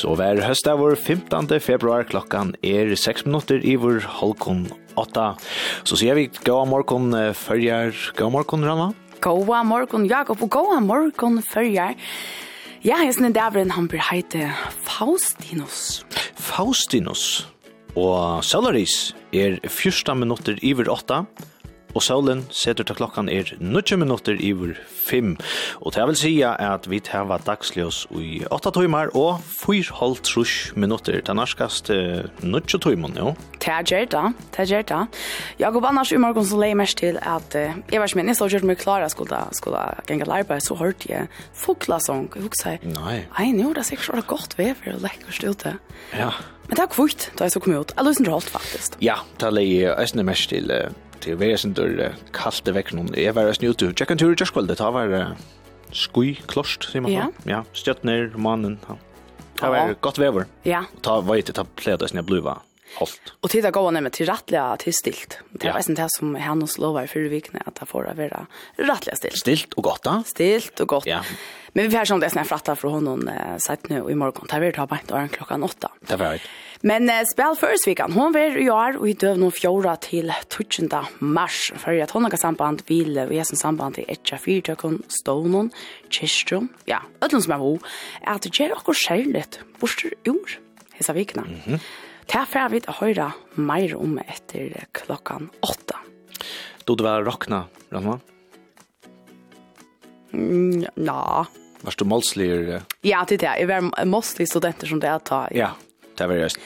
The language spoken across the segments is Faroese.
Så og hver høst av vår 15. februar klokkan er 6 minutter i vår halvkon 8. Så sier vi god morgen følger. god morgen Rana. God morgen Jakob, og god morgen førjar. Ja, jeg synes det er han blir heite Faustinus. Faustinus, og Solaris er 14 minutter i vår 8 og solen setter til klokkan er 90 minutter iver 5. Og det vil si at vi tar dagsløs i 8 timer og 4,5 minutter. Det er norskast 90 timer, jo? Det er gjerne da, det er gjerne da. Jakob, annars i morgen så leier mest til at uh, jeg var ikke jeg så gjør meg klare skulle, skulle gjenge til arbeid, så hørte jeg folklasong. Jeg husker seg, nei, nei, nå er det sikkert så godt vever og lekkert ute. Ja. Men det er kvitt da jeg så kom ut. Jeg løsner alt faktisk. Ja, det leier jeg mest til uh, til var sin dörr kallt i veckan. Jag var snö ute. Tur just kväll. Det var skui klost, säger man. Ja, ja stjärtner, mannen. Ja. Det var gott väder. Ja. Ta vad heter ta pläda snö bluva. Halt. Og titta gå ner med till rättliga til stilt. Det är ja. det som han och lovar fyrir vikna at ta får att vara rättliga stilt. Stilt godt, gott. Stilt og gott. Ja. Men vi får sånn det snä fratta fra honom eh, sagt nu i morgon. er vi ta på åren klockan 8. Det var rätt. Men eh, spel førsvikan, hon ver i år, og i døv noen fjorda til 12. mars, for at hon har samband vil, og jeg som samband til etja fyrtøkken, stånen, kistrum, ja, ødelen som er ho, er at det gjør okkur særligt, borster ur, hessa vikna. Mm -hmm. Det er vi til høyre mer om etter klokkan åtta. Då du var rockna, Ranma? Mm, ja. Varst du målslig? Ja, det er det. Jeg var målslig studenter som det er ta. Ja, ja det var just.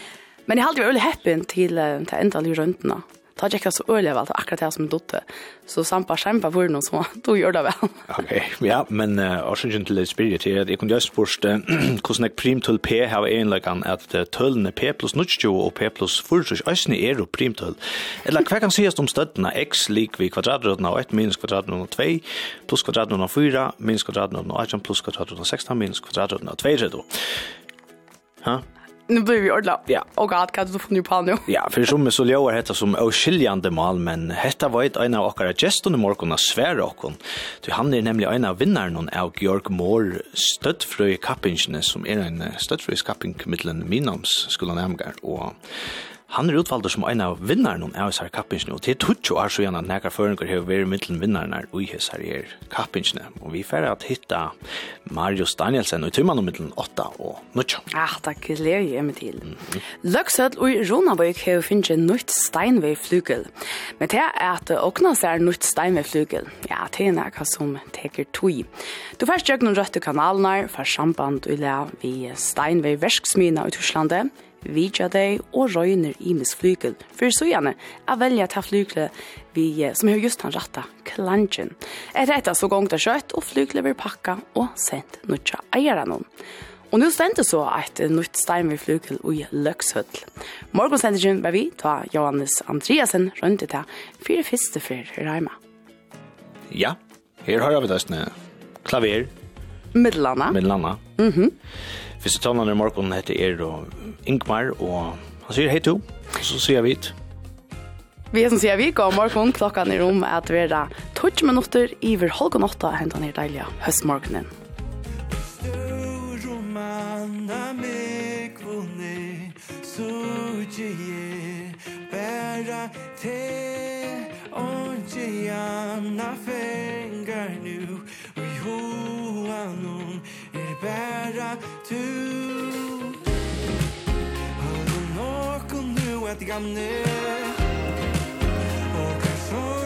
Men jeg har aldri vært happy til, til enda i røntene. Ta tjekka så øyelig vel, akkurat det som dotte. Så sampa kjempa for noen som du gjør det vel. ok, ja, men uh, også ikke spirit til at jeg kunne just spørst uh, hvordan jeg prim til P har enlegan at uh, tølene P plus 90 og P plus 40 øsne er jo primtøl. Eller hva kan sies om støttene x lik vi kvadratrødene av 1 minus kvadratrødene av 2 plus kvadratrødene av 4 minus kvadratrødene av 18 plus kvadratrødene av 16 minus kvadratrødene av 2 Ha? Nu blir vi ordla. Ja. Och god, kan du få nu på nu? ja, för som så ljöar hetta som oskiljande mal, men hetta var ett en av åkara gestorna morgon av och hon. Du han är nämligen en av vinnaren av Georg Moore stödfröj kappingsne som är en stödfröj kapping mittlen minams skulle nämgar. Och han er utvalgt som en av vinnaren av disse kappingsene, og til tutsi år så gjerne at nækka føringer har vært mittelen vinnaren av disse her kappingsene, og vi færre at hitta Marius Danielsen og i tøymann om mittelen 8 og 9. Ja, takk, det er jeg med til. Mm -hmm. Løksød og Ronabøyk har finnet en nytt steinveiflugel, men det er at åkna seg er nytt steinveiflugel, ja, det er nækka som teker tog. Du først gjør noen røtte kanalene, for samband og la vi steinveifversksmina i Torslandet, vidja deg og røyner i misflygel. For så gjerne, jeg velger ta flygle vi, som har just han ratta, klansjen. Er rettet så gongt det kjøtt, og flygle vil pakka og sendt nødja eieren noen. Og nu stendte så et nytt stein ved flugel i Løkshøll. Morgonstendingen var vi, da Johannes Andreasen rundt i det, fire fyrste i Reima. Ja, her har vi døstene. Klaver, Middelanda. Middelanda. Mhm. Mm Fyrste talene i morgen heter er og Ingmar, og han sier hei to, så sier vi hit. Vi er som sier vi, går morgen, klokka i rom at vi er 12 minutter i hver halv og natta, hentan her deilige høstmorgenen. Bæra te, Onji anna fengar nu, og jo honom er bæra tu Har du nokon nu att gamla Och kanske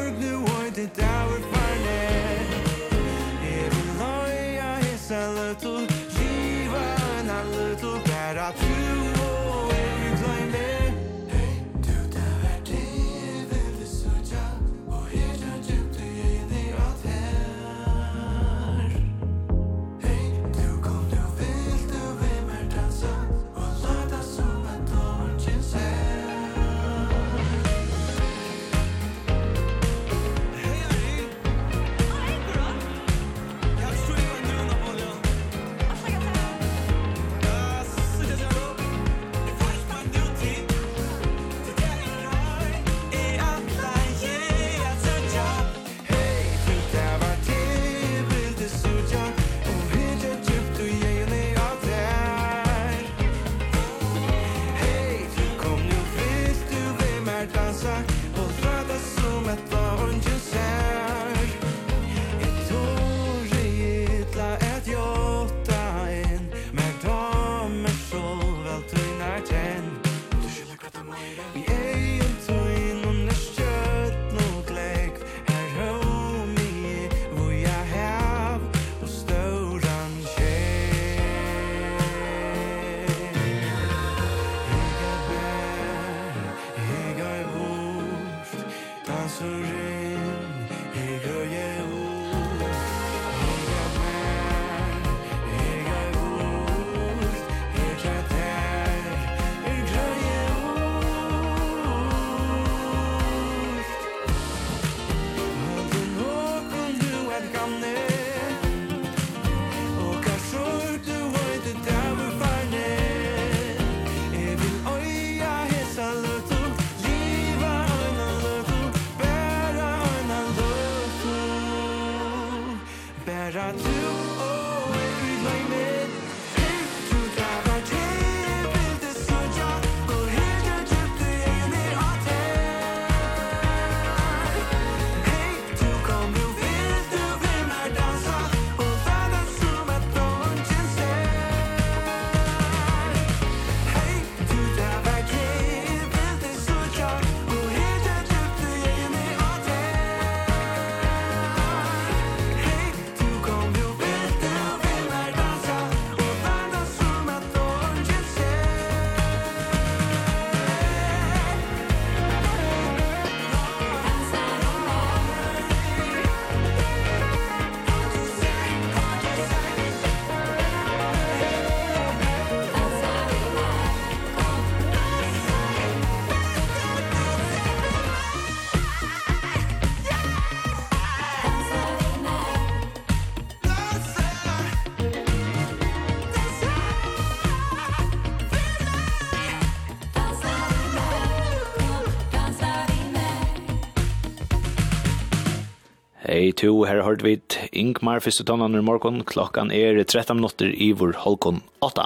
Hei to, her har vi Ingmar første tonnen i morgen. Klokkan er 13 minutter i vår halvkon 8.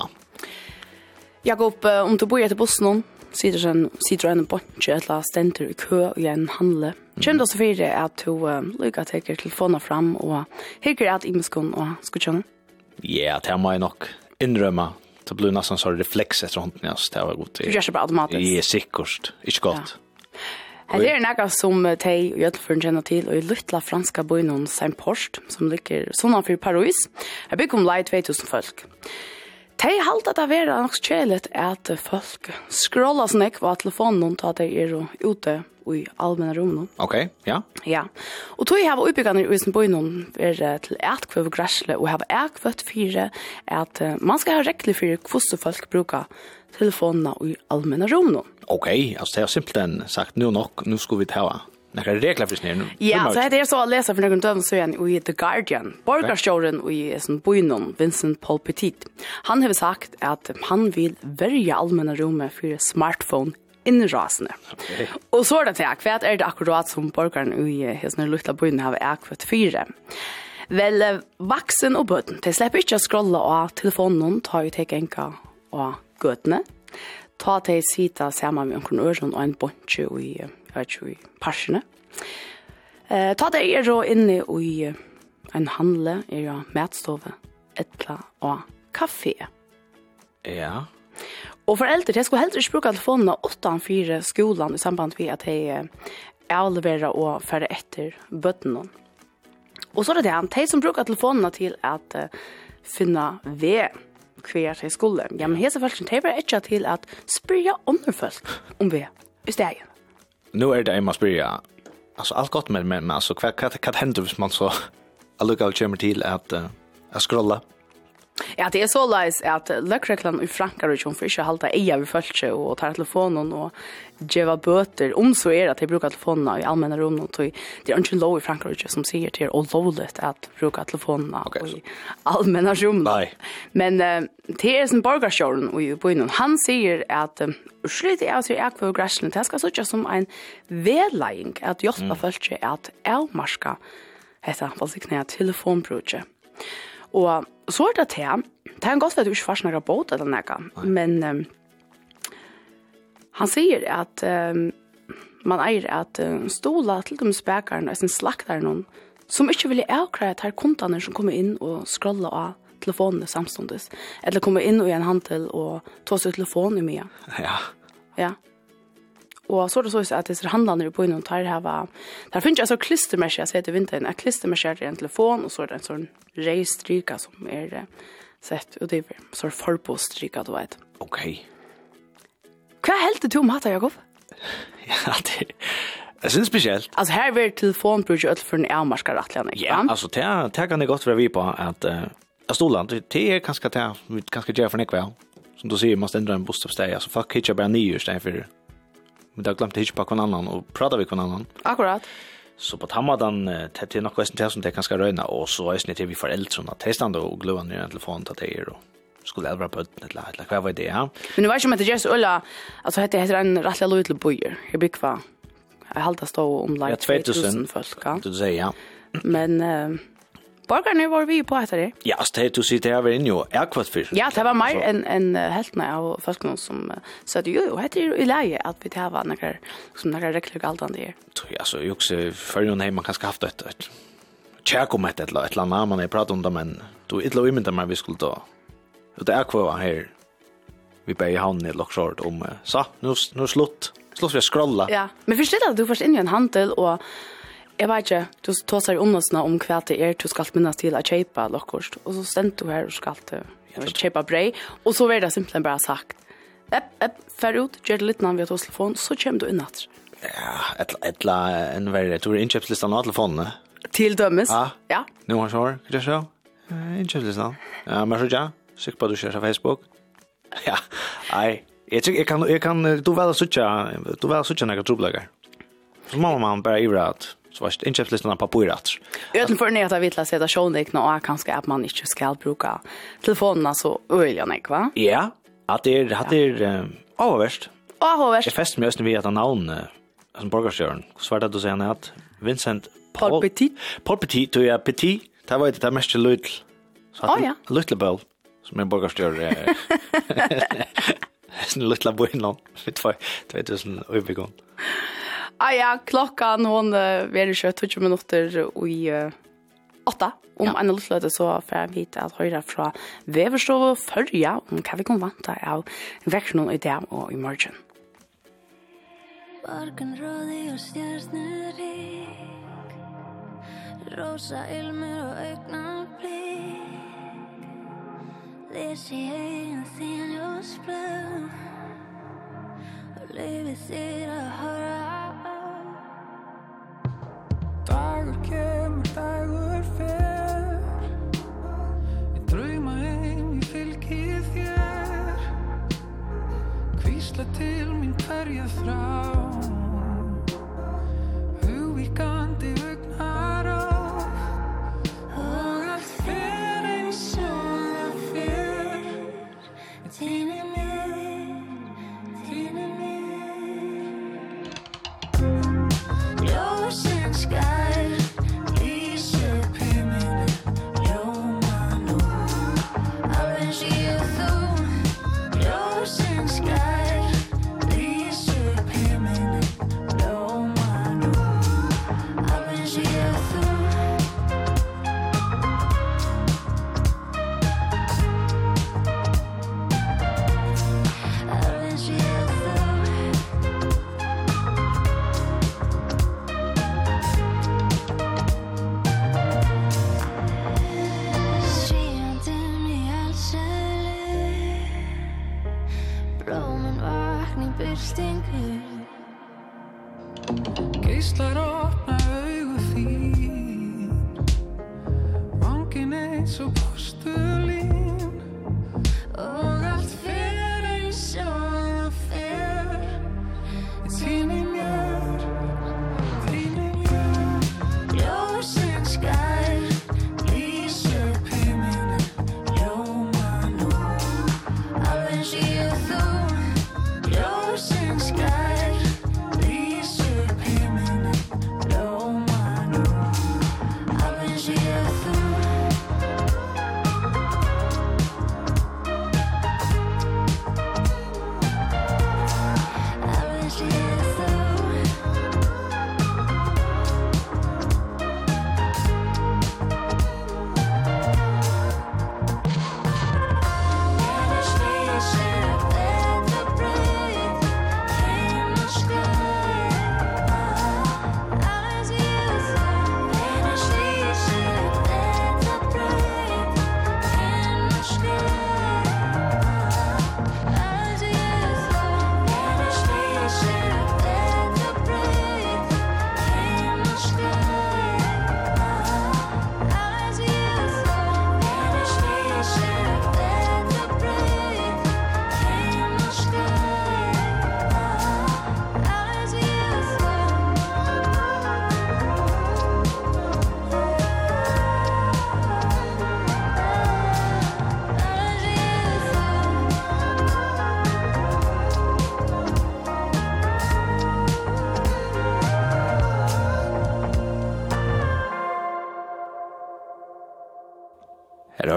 Jakob, om du bor etter bussen, sitter en, sitter en bunch eller last enter i kö i en handle. Kjem du så för det att du lukar tar telefonen fram hikker at att og skal skutchen. Ja, det må jeg nok innrømme. Det blir nesten sånn refleks etter hånden, ja, så det var godt. Du gör så bara automatiskt. Ja, säkert. Inte gott. Det er noe som de og Gjøtlføren kjenner til, og i luttla franska bøynen Saint Porst, som ligger sånn for Paris, er bygg om lei 2000 folk. De halte at det er nok kjelet at folk scroller sånn ekk av telefonen til at de er ute i allmänna rummen. Okej, okay, ja. Ja. Och tog har var uppbyggande i sin bojnon är till ett kvar gräsle och har ett kvart fyra att man ska ha regler för hur folk brukar telefonene i allmänna rummen. Okej, altså alltså det har simpelthen sagt nu nog, nu ska vi ta Nekka regler fyrir nu. Ja, så det er så å lese for noen døgn så igjen i The Guardian. Borgarstjåren i sin bøynon, Vincent Paul Petit. Han har sagt at han vil verja allmänna rommet for smartphone innrasende. Okay. Og så er det til, hva er det akkurat som borgaren i hessene luttla bøyen har akkurat fire? Vel, vaksen og bøten, de slipper ikke å scrolle av telefonen, tar jo til enka og gøtene, ta til sita sammen med omkring øren og en bunche i, i parsene. Eh, ta til er jo inne i en handle, er jo matstove, etla og kaffe. Ja. Og for eldre, jeg skulle heller ikke bruke telefonene 8-4 skolen i samband med at jeg avleverer og færre etter bøttene. Og så er det det, de som bruker telefonene til at uh, finne ved, hver til skole. Ja, men hese folk, det var ikke til at spyrja andre folk om vi i stegen. Nu er det en man spyrja, altså alt godt med, men altså, hva, hva, hva, hva hender hvis man så allukal kommer til at, uh, at scrolla Ja, det er så leis at løkreklan i Frankrike hun får ikke halte eia vi følelse og tar telefonen og djeva bøter, om så er at de brukar telefonen i allmenne rom og tog, det er ikke lov i Frankrike som sier til og lovligt at bruka telefonen okay, i allmenne rom. Nei. Men uh, det er som borgarsjåren i bøynen, han sier at uh, Urslut er altså jeg for græslen, det skal sitte som en vedlegging at hjelpe mm. følelse at avmarska hette, altså knæ telefonbruket. Og så er det til. Det er en godt for at du ikke får snakke båt eller noe. Men um, han sier at um, man eier at uh, stola til de spekeren og sin slakter noen som ikke vil avkrære at her kontene som kommer inn og scroller av telefonene samståndes. Eller kommer inn og i en handel og tar seg telefon i mye. Ja. Ja. Og så er det så at disse handlene på innom tar her var, der finnes jeg så klistermersker, jeg ser til vinteren, jeg klistermersker til en telefon, og så er det en sånn reistryka som er sett utover, så er forbostryka, du vet. Ok. Hva heldt du om hatt, Jakob? Ja, det Jeg synes spesielt. Altså her vil telefonbruk jo alt for en avmarskar rettelig, ikke? Ja, altså det kan det godt være vi på at Jeg stoler, det er kanskje det vi kanskje gjør for nekve, ja. Som du sier, man stender en bostadsteg, på fuck, altså folk hittar bare nye men det har glemt å hitje på annan og prata vi hver annan. Akkurat. Så på tammadan, det er något vesten til som det kan skal røyna, og så er snitt til vi foreldrene, det er stand og gløven i telefonen til det er, og skulle äldra på ett eller eller hva var det, ja? Men det var ikke om det just Ulla alltså heter en rettelig lov bojer. Jag jeg bygg hva, Jag halda stå om like 2000 folk, ja? Du säger ja. Men, eh borgarna var vi på etter det. Ja, så det du sitter her ved inn jo, er kvart fyrst. Ja, det var mer enn en, heltene av folkene som sa det jo, jo, det er jo i leie at vi tar var noen som noen rekler galt an det her. Ja, så jo också før jo nei, man kan skaffe det et tjekk om et eller annet, annet, man har pratet om det, men du er ikke imynda meg vi skulle ta. Det er kvart her, vi bare i havnen i Loksjord om, så, nå er slutt, slutt vi å scrolla. Ja, men forstå at du først inn i en handel og jeg vet ikke, du tåser om oss om hva det er du skal minnes til å kjøpe lokkost, og så stent du her og skal til å kjøpe brei, og så blir det simpelthen bare sagt, epp, epp, fer ut, gjør det litt navn via telefon, så kommer du innatt. Ja, etla, etla, en verre, tror du innkjøpslistan av telefonene? Til dømes, ja. ja. Nå har svar, hva er så? Innkjøpslistan. Ja, men så ja, sikker på at du kjører seg Facebook. Ja, nei, jeg, jeg, kan, jeg kan, du vel å sutja, du vel å sutja nekka troblegger. Så må man bare ivra at så var inköpslistan på papirat. Utan för att jag vill att det show det och kanske att man inte ska bruka telefonerna så öliga nek va? Ja, att det hade det avvärst. Avvärst. Jag fäst mig just vid att han namn som borgarstjärn. Hur var det du säger att Vincent Paul Petit. Paul Petit, du är Petit. Det var inte det mest lutl. Så ja. Lutl Bell som är borgarstjärn. Sen lutla boy Vet vad? Det vet du övergång. Ah, ja, klockan hon uh, vi är kött 20 minuter i uh, åtta. Om ja. en liten så får jag vite att höra från Väverstov förja om kan vi kan vanta av växeln i dag och i morgon. Barken rådig og stjernerik Rosa ilmer og øgnablikk Les i hegin sin ljusblå Og livet sier å høre Dagur kemur, dagur fer. Ég drauma heim, ég fylgi þér. Hvísla til mín hverja þrá. Hugvíkandi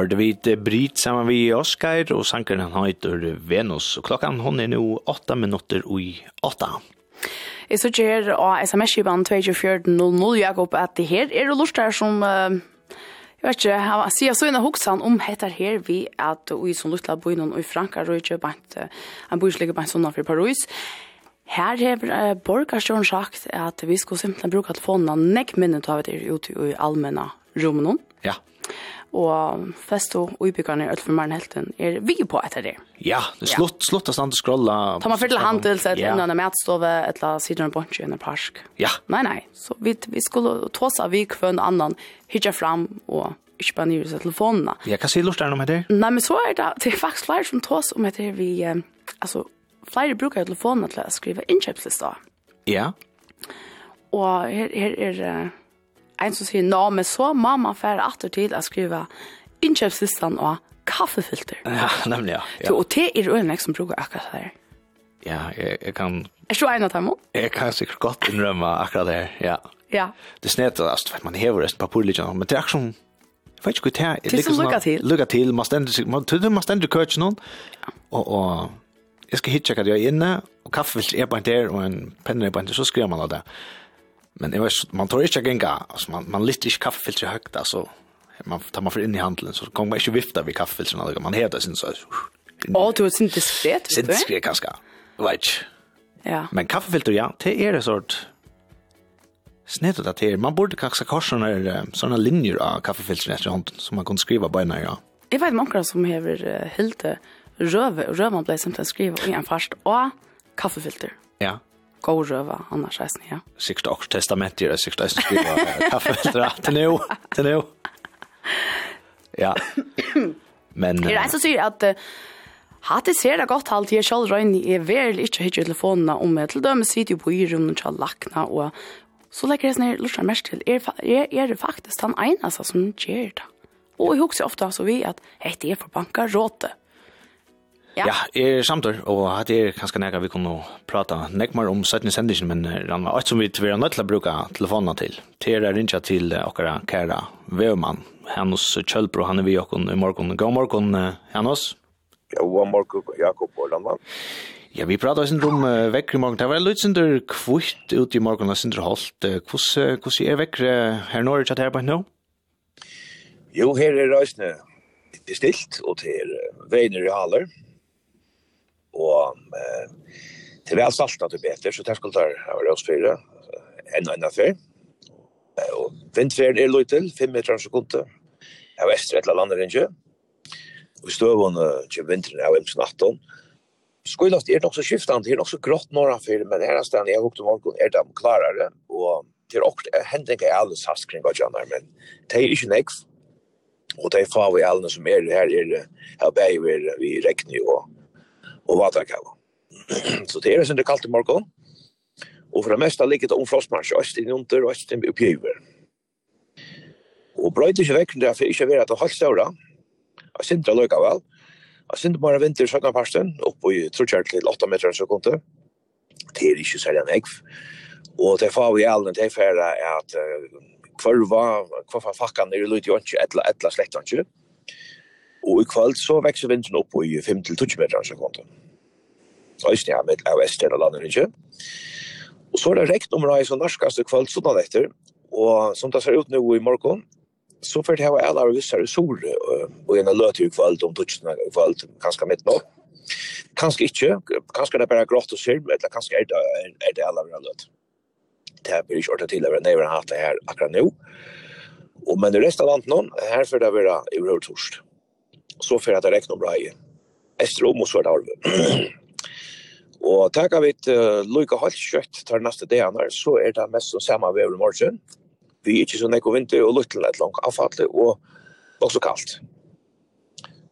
hørte vi et bryt sammen vi Oskar, og sankeren han heter Venus. Og klokkan hon er nå 8 minutter i 8. Jeg så her av sms-kiban 2400 Jakob, at det her er det lort der som, uh, jeg vet ikke, jeg sier så inne hoksan om heter her vi at vi som luttla boi noen i Frankarøyke, han bor ikke bant sånn for Paris. Her har uh, borgarstjøren sagt at vi skulle simpelthen bruke telefonen nekk minnet av det ute i allmenna rommet Ja. Ja og fest og utbyggerne i Ølfermaren helten er vi på etter det. Ja, det er slutt, ja. slutt å stande skrolla. Ta man fyrt til handel, att ja. innan en matstove, et la sider en bunch i en parsk. Ja. Nei, nei, så vi, vi skulle tåsa vi kvann annan, hitja fram og ikke bare nyere seg telefonene. Ja, hva sier lorteren med det? Nei, men så er det, det er faktisk flere som tås om det vi, eh, altså, flere brukar telefonene til å skrive innkjøpslista. Ja. Og her, her er... Eh, en som sier, nå, men så må man fære atter til å skrive innkjøpslistan og kaffefilter. Ja, nemlig, ja. ja. Så, og det er øyne som bruker akkurat det her. Ja, jeg, jeg kan... Er du en av dem? Jeg kan sikkert godt innrømme akkurat det her, ja. Ja. Det snedet, altså, man hever resten papurliggjene, men det er akkurat som... Jeg vet ikke hva det er. Det er lukka til. Lukka til, man stender, man tror man stender køtjen noen. Og, og jeg skal hitje hva det er inne, og kaffe er bare der, og en penner er bare der, så skriver man av det. Men jag vet man tror inte gänga, alltså man man lyfter inte kaffefilter högt alltså man tar man för in i handeln så kommer man inte vifta vid kaffefiltren alltså man heter sin så. Åh, du är inte diskret. Sin diskret kanske. Vet. Ja. Men kaffefilter ja, det är det sort snett att det man borde kanske korsa när såna linjer av kaffefiltren efter hand som man kan skriva på när ja. Jag vet många som hever helt röve och rövan blir samt att skriva i en fast och kaffefilter. Ja gåröva annars reisen, ja. Sikkert och testament gjør det, sikkert att skriva kaffe till nu, till nu. Ja. Men Det reiser så syr att Hatt det ser det godt alt, jeg selv røyne er vel ikke hitje telefonene om jeg til dømes sitter jo på i rommet til lakna og så legger jeg sånn her lurt mest til er, er, er det faktisk den eneste som gjør det. Og jeg husker ofte altså vi at hei, det er for banka råte Ja, er samtur, og hatt er kanskje nega vi kunne prata nekmar om 17 sendingen, men rann var alt som vi tver nødt til å bruke telefonene til. Til er rinja til okkara kæra Vevemann, Hannos Kjølbro, han er vi okkon i morgon. God morgon, Hannos. God morgon, Jakob og Landmann. Ja, vi prata oss om uh, vekker i morgen. Det var litt sindur kvitt ut i morgon, og sindur holdt. Hvordan er vekker her nå, er det her på nå? Jo, her er reisende stilt, og til veiner i haler og eh, til vel saltet til beter, så det skulle der ha røsfyrer, enn og enn affær. Og vindfjeren er løy til, 5 meter av sekundet, av efter et eller annet ringe. Og støvån til vinteren av 18. Skoilast er nok så skiftande, er nok så grått norranfyr, men her er stedet jeg hukte morgen, er de klarere, og til åkt, hending er alle sass kring hva jannar, men det er ikke nekv, og det er fav vi alle som er her, er her bæg vi regni og og vatakava. Så det er det som det kallt i morgon. Og for det meste ligger det om frostmarsj, øst inn under og øst inn oppi over. Og brøyde ikke vekk, det er for ikke å være at det halvt større. og synes det løkker vel. Og synes bare vinter i 17. parsten, opp i trottkjørt til 8 meter en sekundet. Det er ikke særlig en egg. Og det er får vi alle, det er for at kvarva, kvarva fakkan er i løyde jo ikke, etla, etla slett ikke. Og i kvöld så vekser vinden opp i 5-20 meter av sekunden. Så er det med av Estland og landet, ikke? Og så er det rekt området som norskast i kvöld sånn etter. Og som det ser ut nå i morgen, så får det her alle av vissere sol og en løte i kvöld om tutsene i kvöld, kanskje midt nå. Kanskje ikke, kanskje det er bare grått og syrm, eller kanskje er det, er det alle av løte. Det blir ikke ordentlig til å være nøyere hatt det her akkurat nå. Og men i resten av landet nå, her får det være i rød torst så för att det räknar bra i. Estrom och svart arv. och takk av et uh, lika halvt kjøtt tar nästa dag så är det mest som samma väder i morgon. Vi är inte så nekko vinter och lite lätt langt avfattelig och också kallt.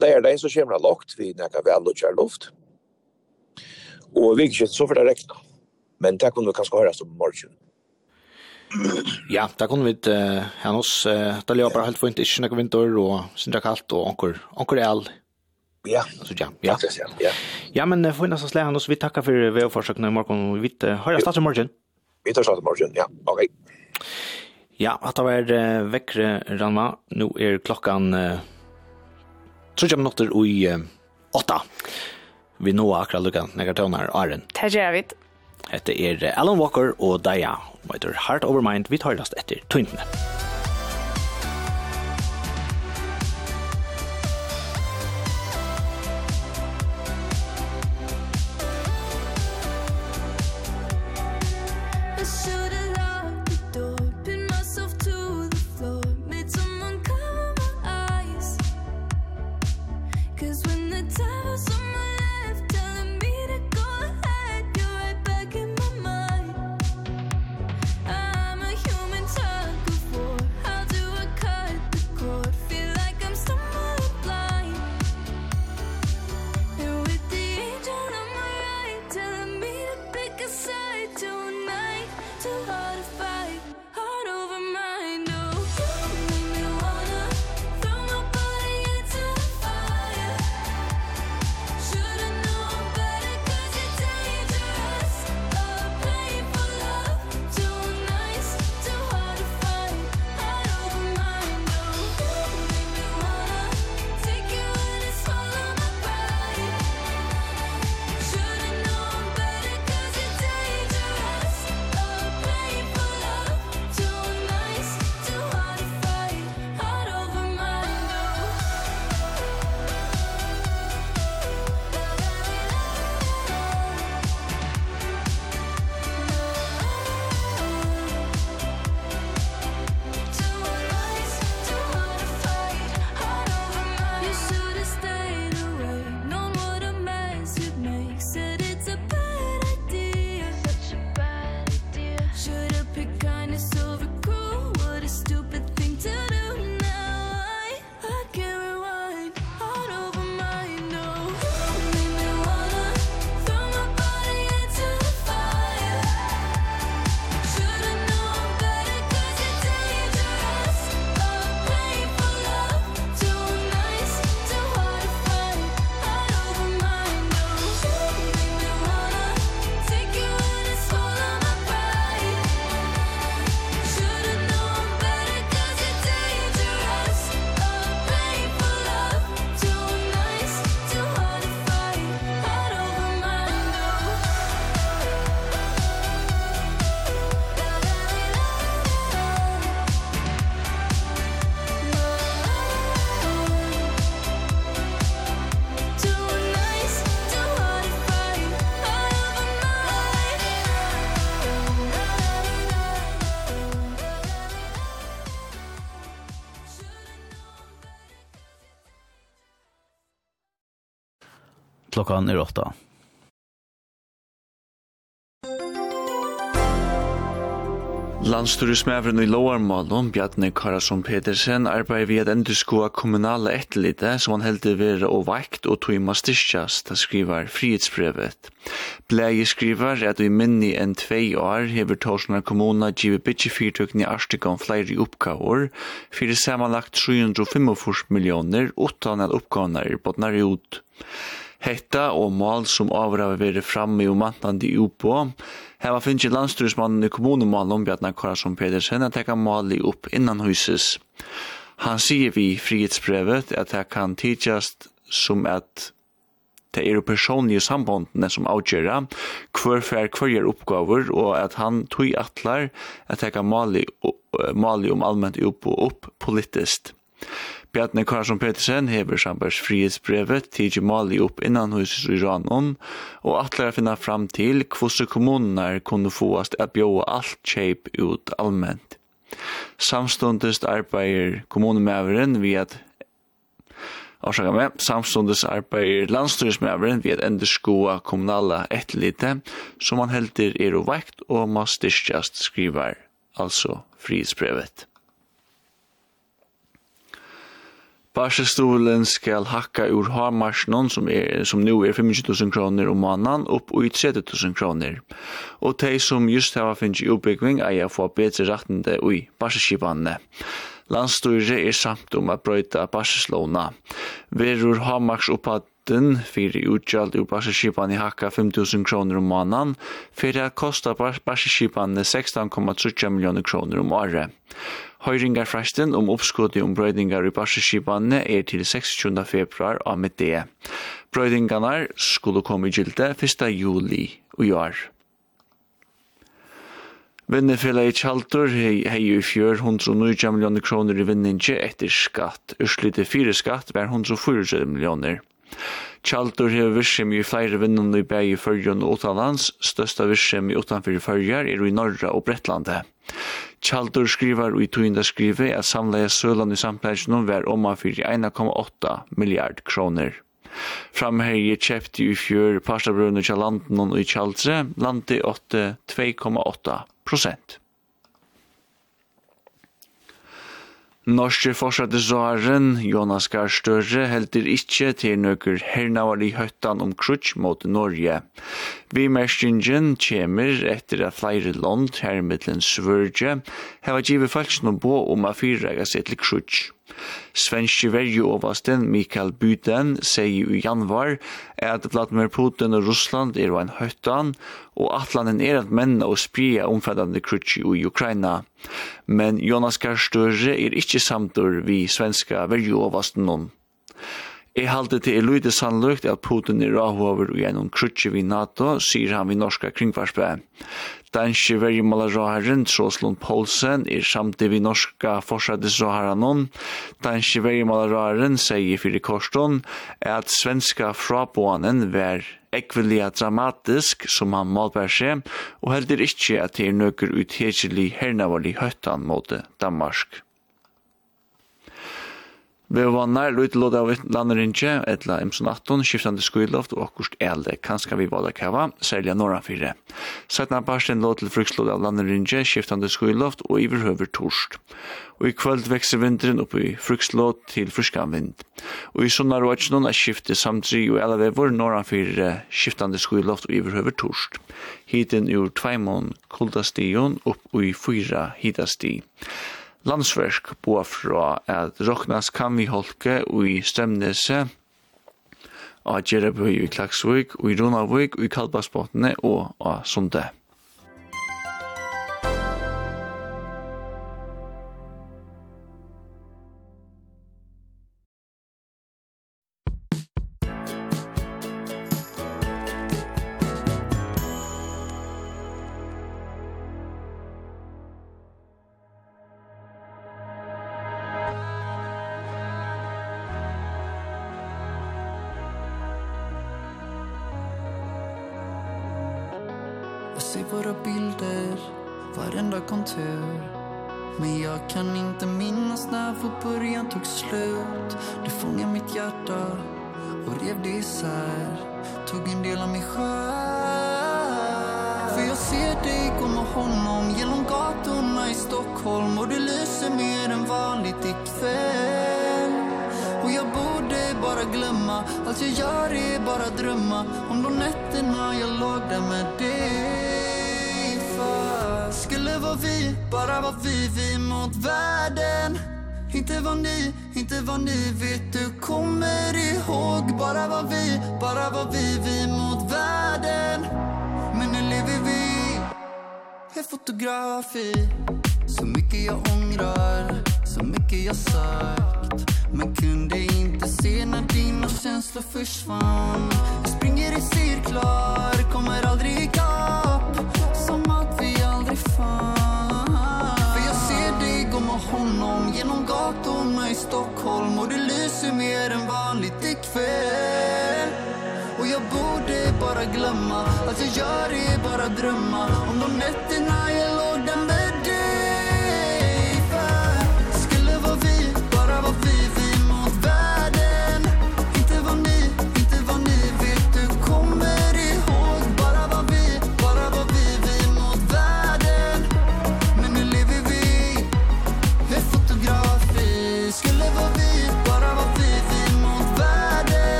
Det är det så kommer det lågt vi näka vel och kör luft. Och vi så för det rekna. Men det kommer vi kanske höra om morgon. Ja, da kunne vi uh, Hannes, oss eh där jag bara helt fint ikke några vinter och kaldt, kallt och onkel er all. Ja, så ja. Ja. Ja. Ja, men för nästa slag han oss vi tackar för väderförsöken i morgon vi vet höra i morgen. Vi tar starta morgen, Ja, okej. Ja, att det var väckre Ranma. Nu är klockan uh, tror jag minuter i 8. Vi nå akkurat lukka nekar tøvnar, Aren. Det gjør vi. Hette er Alan Walker og Daya, og heter Heart Over Mind, vi tar last etter Twintene. klokkan er åtta. Landsturismævren i Låarmalen, Bjarni Karasson Petersen, arbeider vi at endurskoa kommunale etterlite som han heldig være og vekt og tøyma styrkjast, det skriver frihetsbrevet. Blei skriver at i minni enn tvei år hever Torsnar kommuna givet bitje fyrtøkken i Arstikon flere oppgaver, fyrir samanlagt 345 millioner, utan at oppgavene er båtnar ut. Hetta og mål som avraver vere framme i omantande i UPO, heva finnst landstyrismannen i kommunumalen om Bjarnar Karasson Pedersen at teka mål i upp innan huses. Han sier vi frihetsbrevet at det kan tidsjast som at det er personlige sambåndene som avgjøra, hver fær hver oppgaver, og at han tog atlar at teka mali, mali om allmänt opp og opp politiskt. Bjarne Karlsson Petersen hever sambars frihetsbrevet til Mali opp innan huset i og atler finna fram til hvordan kommuner kunne fåast at bjóa alt kjeip ut allmänt. Samstundest arbeider kommunemæveren vi at Orsaka med, samstundes arbeider landstyrismæveren vi at enderskoa kommunala etterlite, som han helter er og vekt og må styrkjast skriver, altså frihetsbrevet. Barsestolen skal hakka ur hamarsen som, er, som nu er 25.000 kroner om månaden upp i 30.000 kroner. Og de som just hava finnes i utbyggving å få bedre rettende i barseskipanene. Landstyret er samt om at brøyta barseslåna. Verur hamars Den fyrir utgjald ur barseskipan i hakka 5.000 kroner om månaden, fyrir at kosta barseskipan 16,3 miljoner kroner om året. Høyringarfresten om oppskuddet om brøydingar i barseskipanene er til 26. februar av middag. Brøydingarna skulle komme i gylde 1. juli i år. Vinnefellet i Kjaldur hei i fjør 109 millioner kroner i vinninge etter skatt. Urslite fire skatt var 104 millioner. Kjaldur hei virksem i flere vinnene i bæg i fyrjon og utanlands. Størsta virksem i utanfyr fyrjar er i Norra og Brettlandet. Kjaldur skriver i tøynda skrive at samleie sølan i samtlæsjonen var omma fyrir 1,8 milliard kroner. Framherje kjefti i fjør parstabrøvne kja landen og i kjaldse landi 2,8 prosent. Norske forsvarsråren Jonas Gahr Støre heldur ikkje til nøkker hernavar i høttan om krutsk mot Norge. Vi merskingen kjemir etter at flere land her mittlen Svørge heva givet falsk no bo om a fyrrega seg til krutsk. Svenske verjeovasten Mikael Buden sier i januar at Vladimir Putin og Russland er en høytan, og at landet er at menn og spria omfattande krutsi i Ukraina. Men Jonas Garstøre er ikke samtur vi svenska verjeovasten noen. Jeg halte til er lyde sannløkt at Putin er avhover og gjennom krutsi vi NATO, sier han vi norska kringvarspe danske vergemålarråharen Troslund Poulsen er samtidig vi norska forsættisråharen hon. Danske vergemålarråharen sier fyrir korston at svenska fraboanen var ekvelia dramatisk som han målbær seg, og heldur ikkje at det er nøkker uthetselig hernavarlig høttan mot Danmark. Vi var nær lutlåd av lander innje, etla MC18, skiftande skuiloft og akkurst elde, kanska vi bada kava, særlig av norra fire. Sætna barsten lå til frukslåd av lander skiftande skuiloft og iverhøver torst. Og i kvöld vekser vinteren opp i til fruskan vind. Og i sunnar og etjnån er skiftet samtri og alle vevor norra fire skiftande skuiloft og iverhøver torst. Hiten ur tveimon kuldastion opp i fyra hitasti landsverk på fra at Roknas kan vi holke i Stemnese, og Gjerabøy i Klaksvik, og i Ronavik, og i Kalbasbåtene og av Sunde.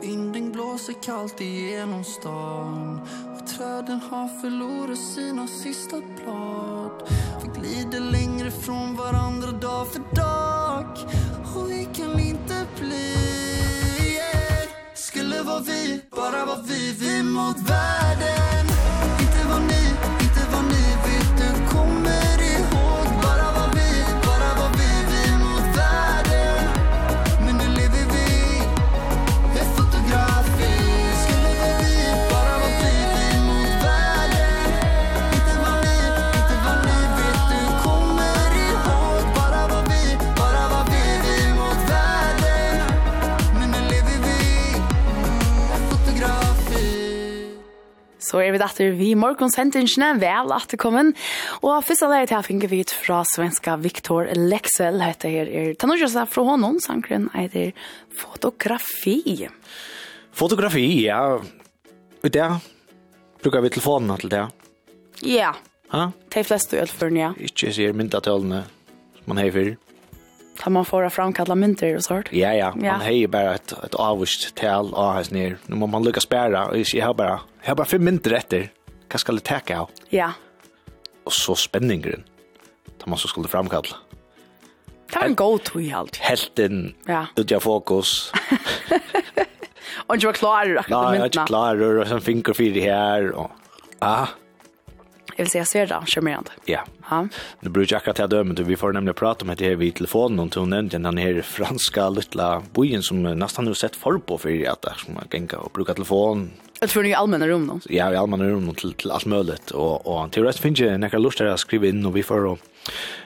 Vinden blåser kallt igenom stan. Och träden har förlorat sina sista blad Vi glider längre från varandra dag för dag. Och vi kan inte bli Skulle vara vi, bara vara vi, vi mot världen. så er vi datter vi morgonsendingene vel at det kommer. Og første leie til finner vi ut fra svenska Viktor Lexel, heter her er Tanorjasa fra honom, sankren heter Fotografi. Fotografi, ja. Og det brukar vi telefonen til det. Ja. Ha? De fleste i Ølføren, ja. Ikke sier myndatølene som man har i fyrir. Tar man för att framkalla mynter och sånt? Ja, ja. Man ja. har ju bara ett, ett avvist tal av hans ner. Nu måste man lyckas bära. Jag har bara, jag har bara fem mynter efter. Vad ska det täcka av? Ja. Och så spänningen. Tar man så skulle framkalla. Det var en god tog i allt. Helten, ja. utgör fokus. och inte var klar. Nej, jag är inte klar. Och sen finger fyra här. Och, ah, jag vill säga Sverda, charmerande. Ja. Ja. Nu brukar jag akkurat döma du vi får nämligen prata om det här vid telefonen och hon nämnde den här franska lilla bojen som nästan har sett för på för att som man gänga och bruka telefon. Jag tror ni allmänna rum då. Ja, i allmänna rum till, till allt möjligt och och teoretiskt finns det några lustar att skriva in och vi får och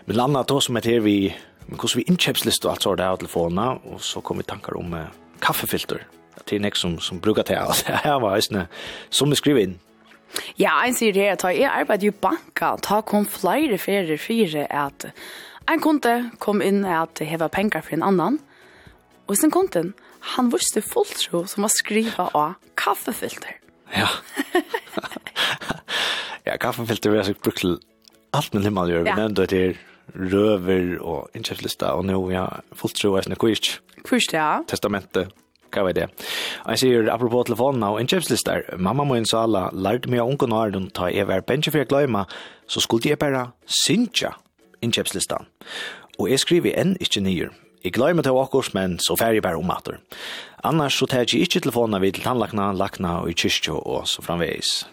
med landa då som heter vi men hur vi inköpslista och allt så där på telefonerna och så kommer vi tankar om eh, kaffefilter. Det är nästa som som brukar ta. Det här var ju som vi skriver in Ja, ein sier det, ta jeg arbeid i banka, ta kom flere ferier fire at en kunde kom inn at heva penger for en annan, og sin kunden, han visste fullt tro som var skriva av kaffefilter. Ja. ja, kaffefilter vil jeg sikkert brukt til alt med himmel gjør, vi ja. nevnte det her røver og innkjøpslista, og nå, ja, fulltro er sånn kvirt. Kvirt, ja. Testamentet hva var det? Og Han sier, apropos telefonen og innkjøpslister, mamma min sa alle, lærte meg av unge når ta tar jeg hver pensje for jeg gløyma, så skulle jeg bare synja innkjøpslistan. Og jeg skriver enn ikke nyer. Jeg gløyma til åkurs, men så færre bare om atter. Annars så tar jeg ikke telefonen vid til tannlakna, lakna og i kyrkjå og så framveis.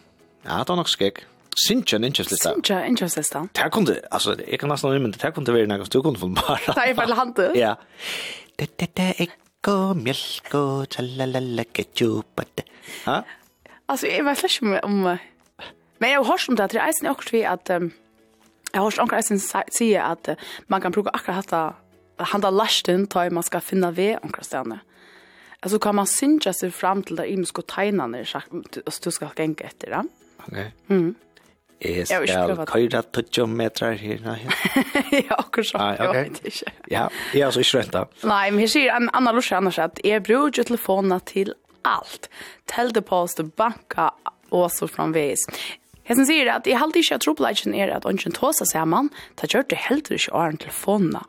Ja, det var nok skikk. Sinja innkjøpslista. Sinja innkjøpslista. Det kunne, altså, jeg kan nesten ha men det kunne være noe som du kunne få bare. Det er bare hante. Ja. Det, det, det, jeg og Mjölko, og tjallalala, ketchupat. Ha? Altså, jeg vet ikke om... om men jeg har hørt om det, det er eisen akkurat vi at... Um, jeg har hørt om eisen säga at uh, man kan bruke akkurat hatta handa lasten tar man skal finna ved omkring stedene. Altså, kan man synja seg fram til det imsko tegnene sagt du skal gänga etter, det. Okej. Okay. Mm. Jeg skal køyre 20 meter her. ja, akkurat så. ah, okay. jeg vet ikke. ja, jeg er altså ikke rett da. Nei, men jeg sier en annen lorsk annars at jeg bruker telefonen til alt. Teldepost, banka og så framvis. Jeg som sier at jeg halte ikke at trobladjen er at ånden tåsa sammen, da gjør det heller ikke å ha en telefonene.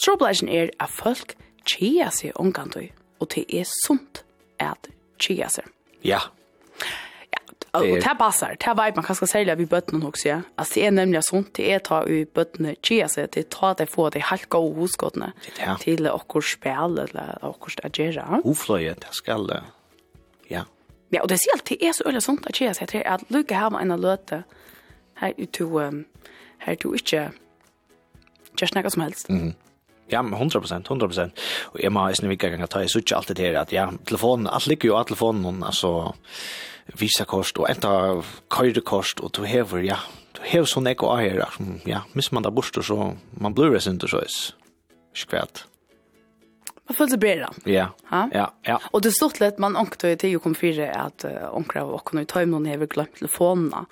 Trobladjen er at folk tjeja seg omgantøy, og det er sunt at tjeja seg. Ja. Och det passar. Det vet man kanske sälja vid bötten också. Ja. Alltså det är nämligen sånt det är ta i bötten chia så det ta det få det helt gå hos godna. Till och spel eller och det ska det. Ja. Ja, och det ser alltid är så öle sånt att chia så det är att lucka här med en löte. Här ute här du inte just något som helst. Mm. Ja, 100%, 100%. Och jag måste nu vilka gånger ta i sutt alltid det att ja, telefonen, allt ligger ju av telefonen alltså visakost og enta køyrekost og du hever, ja, du hever sånn ekko av her, ja, hvis man da borster så, man blir det ikke så is. Skvært. Man føler seg bedre. Ja, Ha? ja, ja. Og det er stort litt, man ångte i tid og kom fire at ångre av åkken og i tøymen hever glemt telefonene.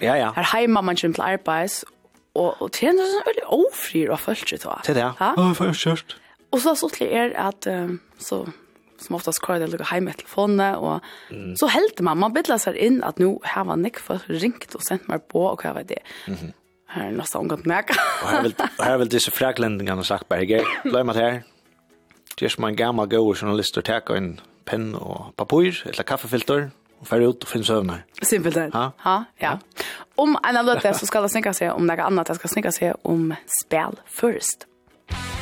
Ja, ja. Her heima man kommer til arbeids, og, og tjener sånn veldig ofrir og følger til det. Til det, ja. Ja, for jeg kjørst. Og så stod litt er at, um, så som oftast kvar det lukka heim med telefonene, og mm. så heldte man, man bidla seg inn at nu her var nek for ringt og sendt meg på, og hva var det? Mm -hmm. Her er nesten omgått meg. og her vil, og her vil disse fraglendingene sagt, Berger, løy meg her, det er som en gammal gode og teka en penn og papur, eller kaffefilter, og fer ut og finn søvnar. Simpelt det. Ha? ha? Ja. Om en av løte så skal det snikka seg om noe annet, det skal snikka seg om spel først. Musikk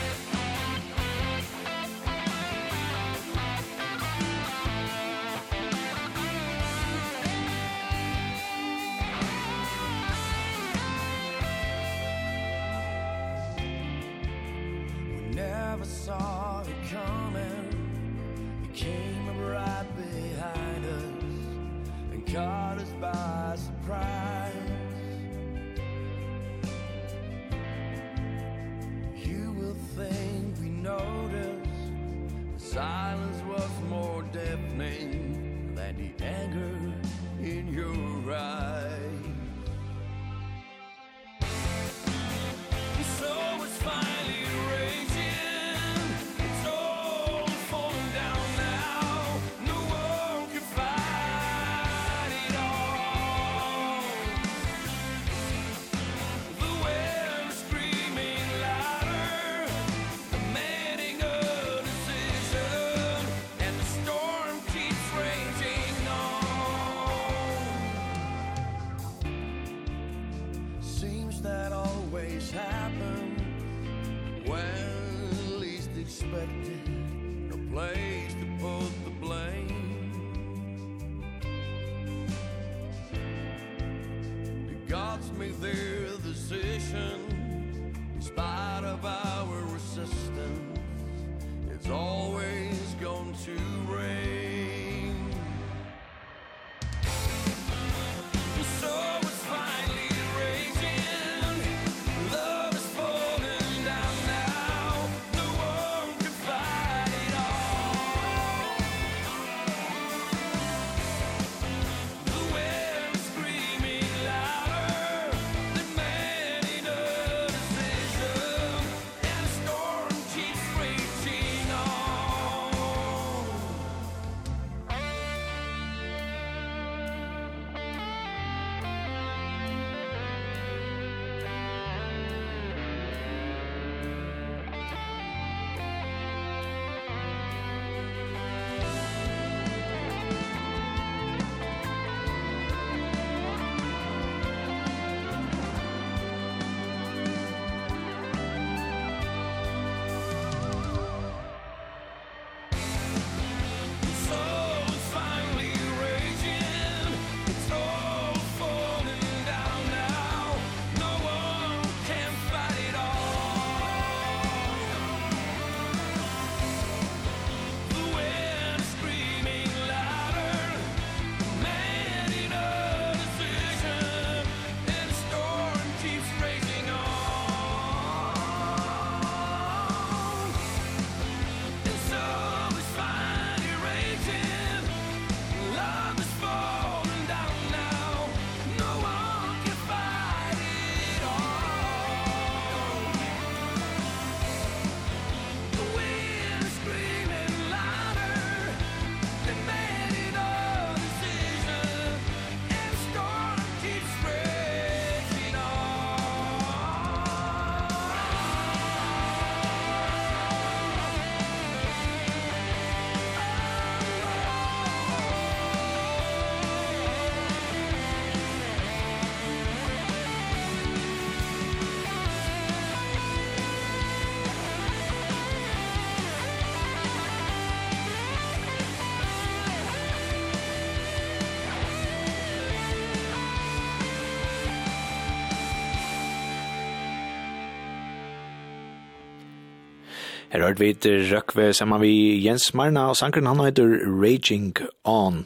Her har vi Røkve sammen vi Jens Marna, og sankeren han heter Raging On.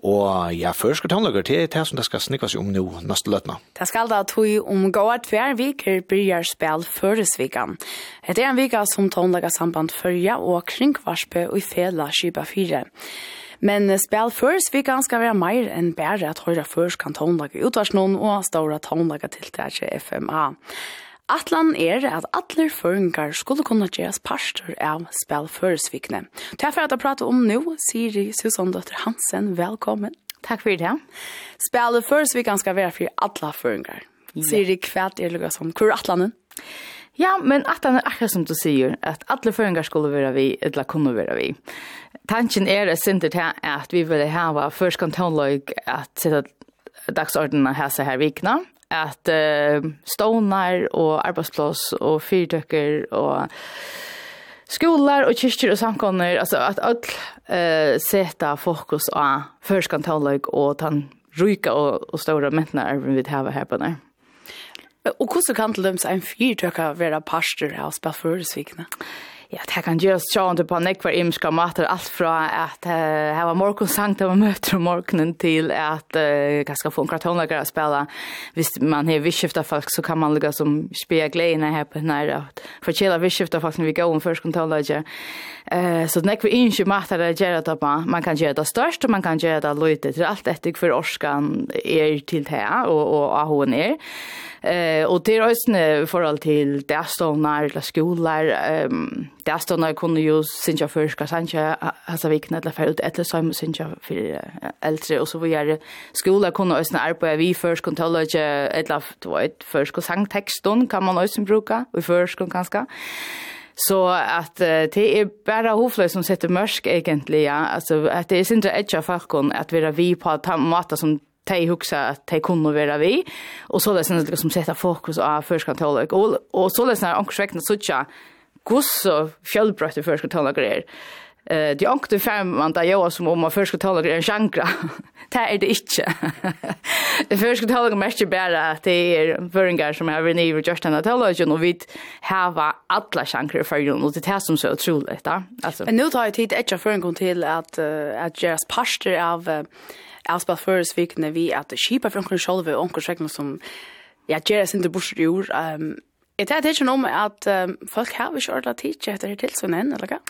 Og ja, før skal tannlager til det som det skal snikkes om nå neste løtna. Det skal da tog om gåa tver viker bryr spil føresvikan. Det er en vika som tannlager samband førja og kringvarspe og i fela skipa fire. Men spil føresvikan skal være mer enn bare at høyre først kan tannlager utvarsnån og ståra tannlager til det er FMA. Atlan er at atler føringar skulle kunne gjøres parster av spelføresvikne. Takk for at jeg prater om nå, Siri Susandotter Hansen, velkommen. Takk for det. Spelføresvikene skal være for alle føringar. Yeah. Siri, hva er det som? Hvor er atlanen? Ja, men atlan er akkurat som du sier, at alle føringar skulle være vi, eller kunne være vi. Tanken er et sinter til at vi vil hava først kontonløg at sitte dagsordenen seg her vikna. Mm at uh, stonar og arbeidsplass og fyrtøkker og skolar og kyrkjer og samkomner, altså at alt uh, seta fokus av førskantalag og den ryka og, og store mentene er vi har her på der. Og hvordan kan til dem en fyrtøkker være parster av spilføresvikene? Ja Ja, det kan gjøres sjående på nekvar imska mater, alt fra at uh, her var morgonsang til man møter om morgonen til at uh, ganska få en kratonlager å spela. Hvis man har visskifta folk, så kan man lukka som spille gledene her på denne, og forkjela visskifta folk når vi går om først kratonlager. Eh så det vi inte matar det gör det på. Man kan göra det störst och man kan göra det lite till allt efter för orskan är till det och och hon är. Eh och det är ösn i förhåll till det stovnar eller skolor ehm det stovnar kunde ju synja förska sancha alltså vi knälla för ut eller så synja för äldre och så vidare. Skolor kunde ösn arbeta vi först kontroll eller det var ett först sangtexton kan man ösn bruka och först ganska. Så att det är bara hofle som sitter mörsk egentligen. Ja. Alltså att det är inte edge falkon att vara vi på att mata som de huxa att de kunne være vi. Och så er det som setter fokus av förskantolog. Og, och så läsen är omkring så tja. Gusso fjällbrötter förskantolog är. Eh det är inte fem man där jag som om man först ska tala en chankra. Det är det inte. Det först ska tala mest bara att det är föringar som har ni och just att tala ju och vi har alla chankra för ju och det här som så otroligt va. Alltså. Men nu tar jag tid ett föringar till att att göras pastor av uh, Aspa First Week när vi att skipa från själva och onkel som ja, Jerry sin det bursdjur, ehm Jeg tar det ikke noe med at um, folk har ikke ordentlig tid til etter det tilsynet, eller hva?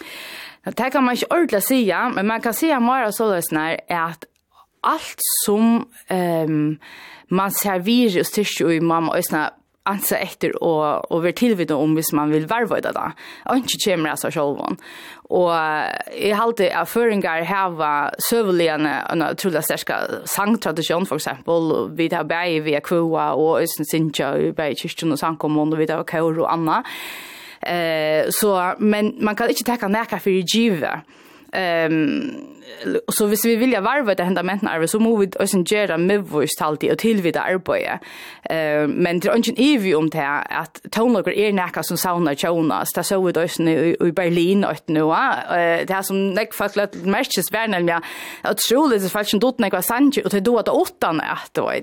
Ja, det kan man ikke ordentlig si, ja, men man kan si at mer av Soløsene er at alt som um, man serverer og styrker i mamma og ansa efter och och vara tillvida om hvis man vill varva det där. Och inte kommer alltså själva. Och i halt det erfaringar här var sövligen en otroligt starka sangtradition för exempel vi där bäi vi kvoa och ösen sinja i bäi kyrkan och sangkommon och vi där kaur och anna. Eh så men man kan inte ta näka för givet Ehm så hvis vi vilja varva det henda mentan så må vi også gjera medvist alltid og tilvida arbeid. Ehm men det är ingen evig om det at tonlager er näka som sauna Jonas. Det så vi då i Berlin og nu noe. Det er som näck fast lätt merkes vær ja. at trolig det faktisk dotten näka sanje och det då att åttan att då var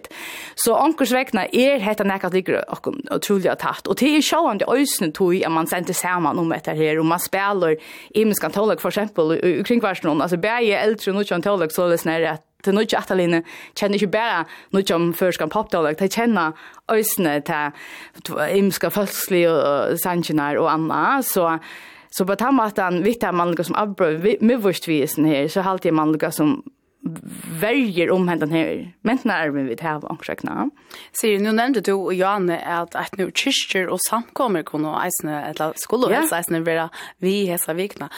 Så ankers vägna är hetta näka ligger og otroligt tatt. Og det showande sjåan det tog man sender samman om det her och man spiller imensk antollag for eksempel i kringvarsen, alltså bäge äldre og nødvendig teolog, så det er at det er nødvendig atterlinje kjenner ikke bare om førskan popteolog, de kjenner øsene til imska følslig og sannsjener og anna, så Så på den måten, vet er man som avbrød, med vårt visen her, så halte man lukka som verger om hendan her. Men när vi vid här var ursäkta. Ser nu nämnde du och Janne att att nu kyrkor och samkommer kunde eisne eller skulle yeah. eisne vara vi hesa vikna.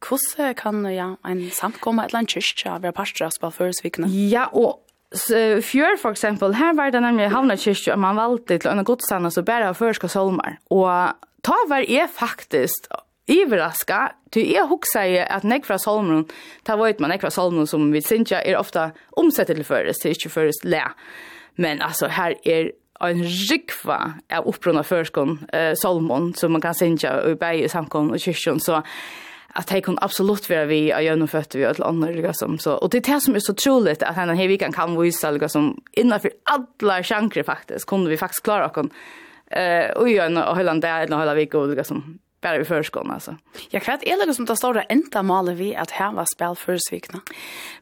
Hvordan kan ja, en samkomme eller en kyrkja være parter av spalføresvikene? Ja, og så, fjør for eksempel, her var det nemlig havna kyrkja, man valgte til en godstand og så bare av førska solmar. Og ta var jeg faktisk Ivraska, til jeg hugsa jeg at nek fra Solmron, ta veit man nek fra Solmron som vi synsja er ofta omsettet til føres, til ikke føres le. Men altså, her er en rikva av opprunna førskon eh, Solmon, som man kan synja i bæg i samkom og kyrkjon, så att det kan absolut være vi är ju nog fötter vi alla liksom så och det är det som er så troligt att han här vikan kan vise, liksom innenfor alla sjankre faktiskt kunde vi faktiskt klara oss. eh och göra noe hele dag eller hele vecka liksom bara i förskolan alltså. Jag kvart är det som det stora enda målet vi att här var spel för svikna.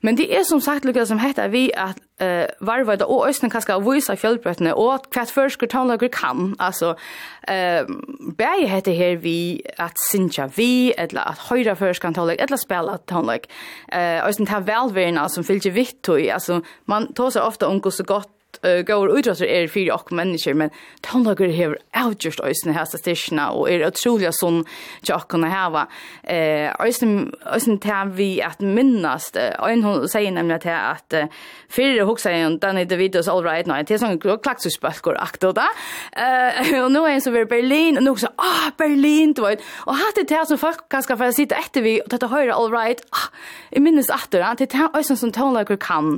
Men det är som sagt lukar som heter vi att eh varva det och östen kaska och visa fjällbrötterna och kvart förskolan tonlager kan alltså eh bär heter här vi att sinja vi eller att höra förskolan tonlag eller spela tonlag. Eh östen tar välvärna som fyller vitt och alltså man tar sig ofta om hur så gott uh, går utrøster er fyrir okk mennesker, men tonlager hever avgjørst øysene her statisjene, og er utrolig sånn til okkene heva. Uh, øysene til vi at minnast, øyn hun sier nemlig til at uh, fyrir hoksa igjen, den er det videos all right now, til sånn klaksusbalkor akta da, uh, og nå er en som er Berlin, og nå så, ah, Berlin, du vet, og hatt det til som folk kanskje får sitte etter vi, og dette høyre all right, ah, jeg minnes atter, det er øysene som tonlager kan.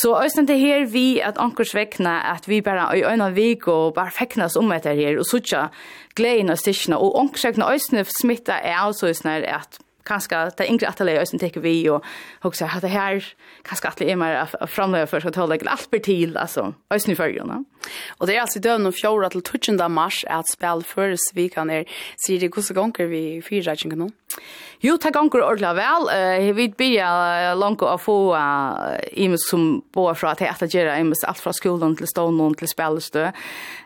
Så øysene til her vi at anker vegna at vi bara i øyna vik og bara feknas om etter her og suttja glein og stikkina og ångsrekna øysene smitta er altså sånn at kanskje det yngre atelier øysen teker vi og hoksa at det her kanskje det er mer framløy for skal tåle alt blir til altså øysen i fyrjona. Og det er altså i døgn og fjorda til 12. mars at spil føres vi kan er, sier det hvordan ganger vi fyrer ikke noen? Jo, takk ganger ordentlig vel. Uh, vi blir langt å få uh, imes som bor fra til etter gjøre imes alt fra skolen til stånden til spilestø.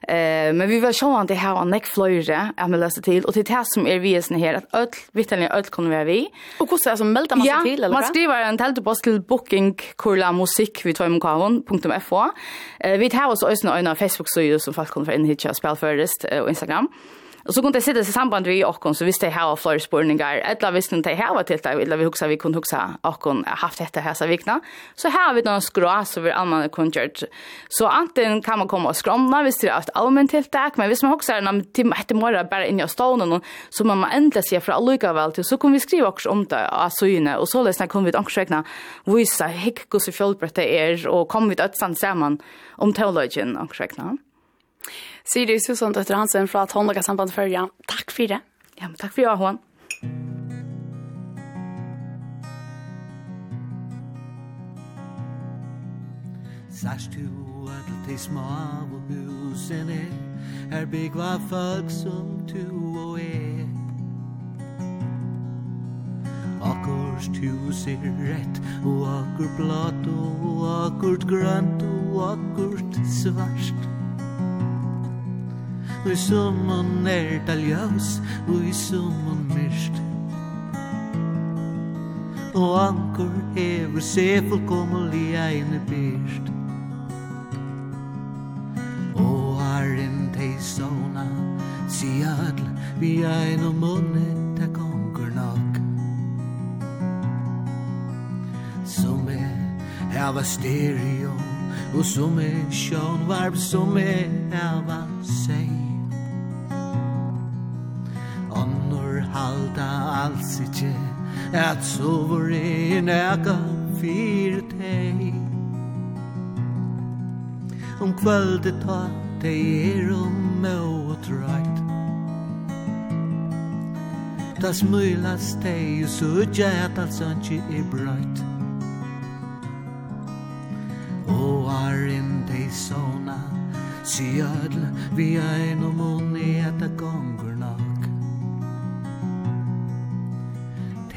Uh, men vi vil se om det her var nekk fløyre jeg vil løse til. Og til det som er visen her, at øl, vittelning øl kan være vi. Og hvordan er det som melder man seg ja, til? Eller? man skriver en teltepost til booking kurla musikk vi tar i Uh, vi tar også øyne en Facebook-sida som folk kommer inn hit og spille først, og Instagram. Och så kunde det sättas i samband vi och så visste jag här flera spårningar. Eller visste inte här vad till eller vi huxar vi kunde huxa och haft detta här så vikna. Så här har vi någon skrå så vi annan gjort. Så antingen kan man komma och skromna visst det att allmänt till där men visst man huxar en timme ett morgon bara in i staden så man man ändla sig för olika väl till så kan vi skriva också om det av syne. och så läsna kom vi också räkna visa hick hur så det är och kom vi att stanna samman om teologin också räkna. Siri Susanne Døtter Hansen fra Tåndlaga Samband Førja. Takk for det. Ja, men takk for det, Hånd. Sars du at de små av husene Er byggva folk som du og er Akkurs hus er rett Og akkur blått Og akkurt grønt Og akkurt svart Ui sumon er det ljøs Ui sumon myrst Og ankur hever se fullkommelig egne byrst Og herren tei sona Si adl vi ein og munne ta gonger nok Som er hava stereo Og som er sjån varp som er hava seg halda alls ikkje at sovor er nega fyr teg om kvöldet ta teg er om mot right ta smylas teg og sutja at alt anki er brøyt og arin teg sona Si ödl vi ein og munni etter gonger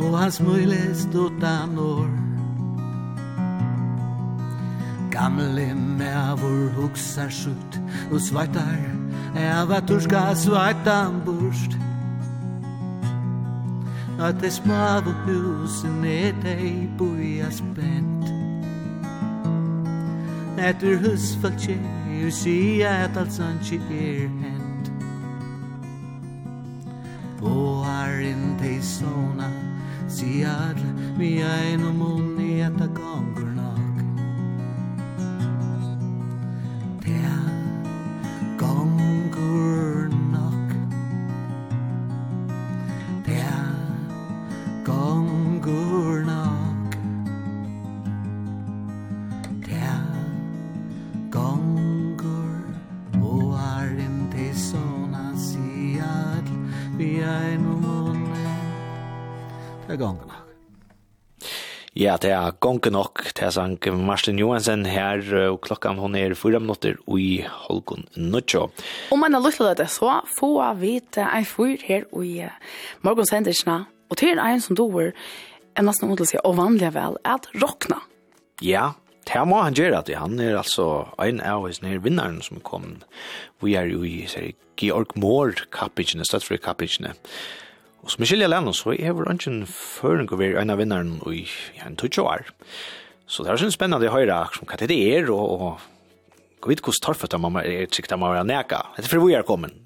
Och hans smilest utan år Gamle mævur hugsar sutt Og sveitar Eva turska svartan burst. At det smavu husen er dei boia spent Etter husfaltje er sia at alt sanchi er hent. Og Arizona Seattle, mi ajno mundi at kongurna det gonger nok. Ja, det er gonke nok. Det er Martin Marsten Johansen her, og klokkan hon er fyra minutter i Holgun Nutsjo. Om man har lyst til det, så får vi vite en fyr her i morgensendersna, og til en som doer, er nesten måte å si, og vanlig vel, at råkna. Ja, det må han gjøre det. Han er altså en av oss nere vinneren som kom. Vi er jo i Georg Mohr-kappikene, støttfri-kappikene. Og som jeg skiljer lennom, så er har ikke en føring å være en av vinneren i ja, en tutsjå år. Så det er sånn spennende å høre som hva det er, og, og gå vidt hvordan torfet av mamma er sikkert av mamma er neka. Det er for vi er kommet.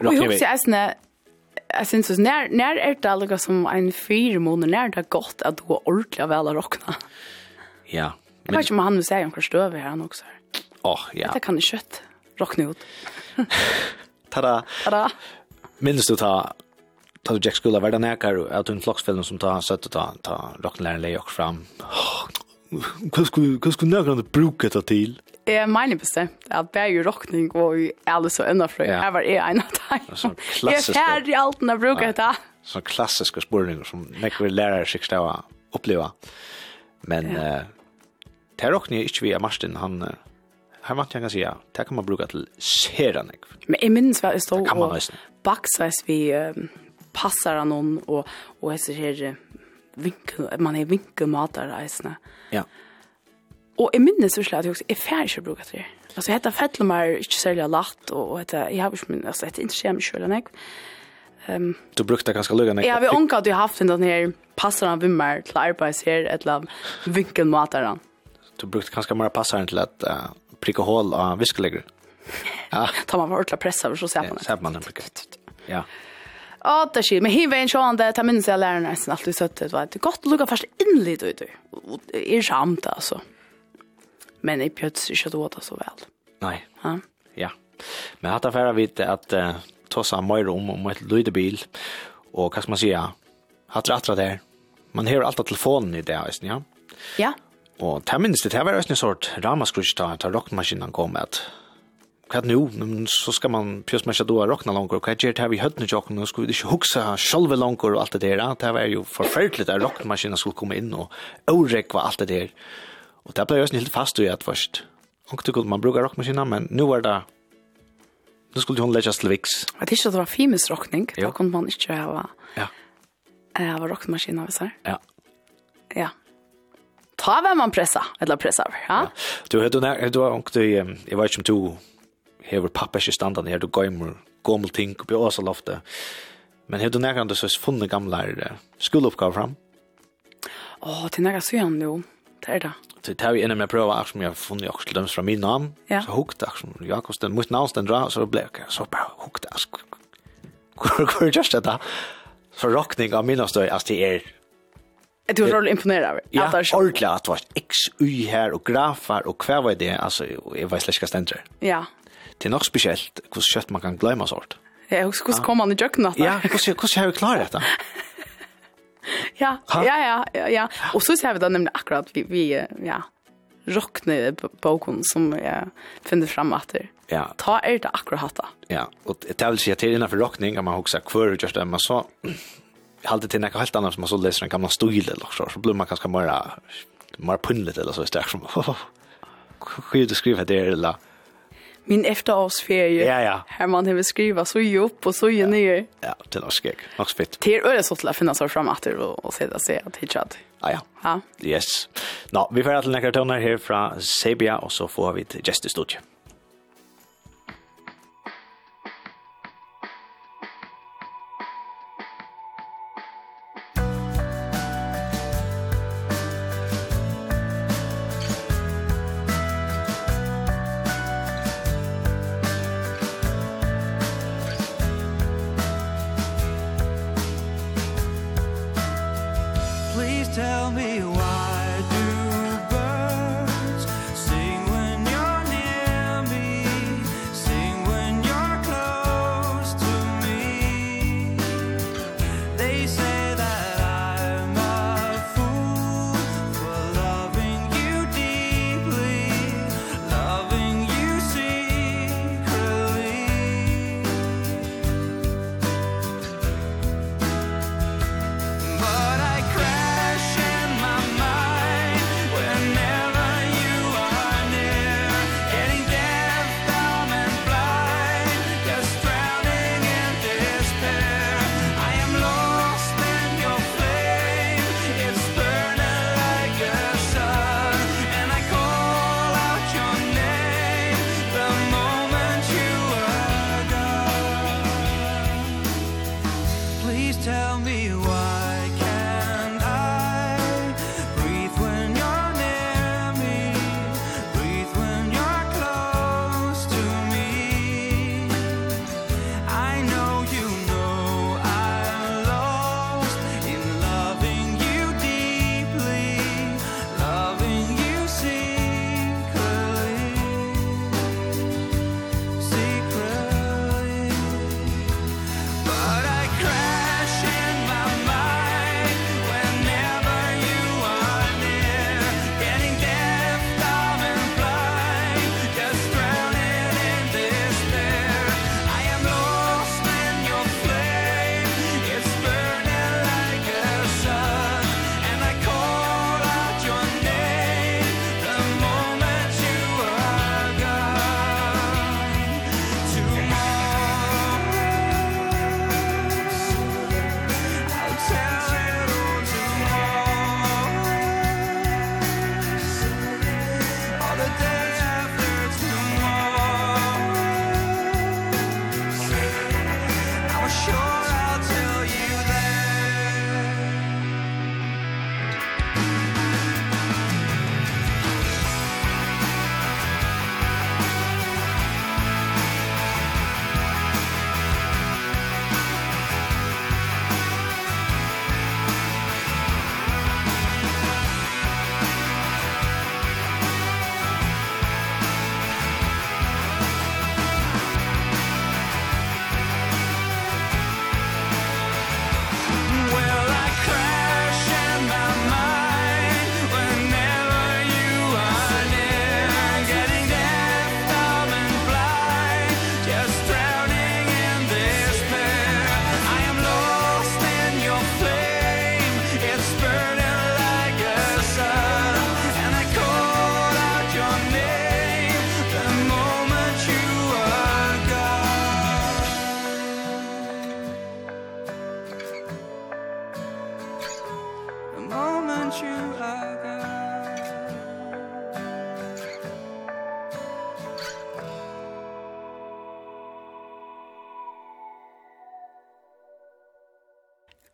Og jeg husker jeg sånn, jeg synes, når, når er det allega som en fire måneder, når er det godt at du har ordentlig vel å råkne? Ja. Men... Jeg vet ikke om han vil si om hva støv er han også. Åh, oh, ja. Dette kan jeg kjøtt råkne ut. Ta-da. Ta-da. Minnes du ta ta du Jack skulle vara näkar och att en flocksfilm som tar sätta ta ta rocknlärare lägger fram. Vad skulle hur skulle några bruka det till? Jeg mener bestemt at det er jo rockning og alle så enda fra. Jeg var en av dem. Jeg er ferdig alt når jeg bruker det. Så klassiska spørninger som nekker lærere sikkert av å oppleve. Men eh det er rockning ikke vi av Martin. Han, her vant jag kan si. Det kan man bruka till seranek. Men jeg minns hva jeg stod og baksveis vi... Uh, passar han någon och och är så här vinkel man är vinkelmatar reisna. Ja. Och i minnes så slår jag också är färdigt brukar det. Alltså heter Fettlmar inte sälja latt och heter jag har ju men alltså det intresserar mig själv när Ehm du brukte ganska lugna nek. Ja, vi onkar du haft den här passar han vimmer till arbets här ett lab vinkelmatar han. Du brukte ganska mer passar till att uh, pricka hål av viskelägger. Ja. Tar man vart la pressa så ser man. Ja, ser man den Ja. Ja, det skil. Men hiver en sånn, det, tar minnes jeg lærerne nesten alltid søtt, det var et godt lukka først innlitt ut, Det er samt, altså. Men jeg pjøts ikke at så vel. Nei. Ja. ja. Men hatt affæra vidt at uh, tossa møyre om om et lydebil, og hva skal man säga? hatt rattra der, man hører alltid telefonen i det, ja? Ja. Og ta minnes det, det var en sort ramaskrush da, da rockmaskinen kom at vad nu så ska man plus matcha då rockna långt och vad gör det här vi hörde jag nu skulle inte huxa själva långt och allt det där det var ju förfärligt att rockmaskinen skulle komma in och var allt det där och där blev jag helt fast i att först och tycker man brukar rockmaskinen men nu var det nu skulle hon läggas till Vix. Jag tycker det var famous rockning då kunde man inte ha ja eh var rockmaskinen av så här ja ja Ta vem man pressa, eller pressa. Ja? Du, du, du, har du, du, du, vet du, om du, hever pappa ikke standan her, du gøymer gommel ting oppi åsa loftet. Men hever du nærkant så funnet gamle skoleoppgave fram? Åh, oh, til nærkant så gjerne jo, det er det. Så det er vi inne med å prøve akkurat som jeg har funnet akkurat til dem fra min navn, ja. så hukte akkur som Jakob, den mot navn stendra, så ble jeg så bare hukte akkur. Hvor er just dette? Så rockning av min avstøy, altså det er Du var rolig imponerad över. Ja, ordentlig at det var x, y her, og grafar og hva var det. Alltså, jag var släckast ändrar. Ja, det er nok spesielt hvor kjøtt man kan glemme sånt. Ja, og hvordan kom han i kjøkkenet? Ja, hvordan har vi klart dette? ja, ja, ja, ja. Og så ser vi da nemlig akkurat vi, vi ja, rockne boken som jeg finner frem etter. Ja. Ta er det akkurat hatt Ja, og det vil si at det er innenfor rockning, at man husker hver og gjør det, men så halte til noe helt annet som man så leser en gammal stil eller så, så blir man ganske mer, mer punnelig eller så, sterk som, hva er det du skriver det, eller min efterårsferie. Ja, ja. Her man har skriva så ju upp og så ju ja. ner. Ja, det är skräck. Nok spitt. Det är så til å finne seg fram etter og, og se det att at det. Ah, ja. ja. Yes. Nå, vi får til nekker toner her fra Sebia og så får vi til gästestudio.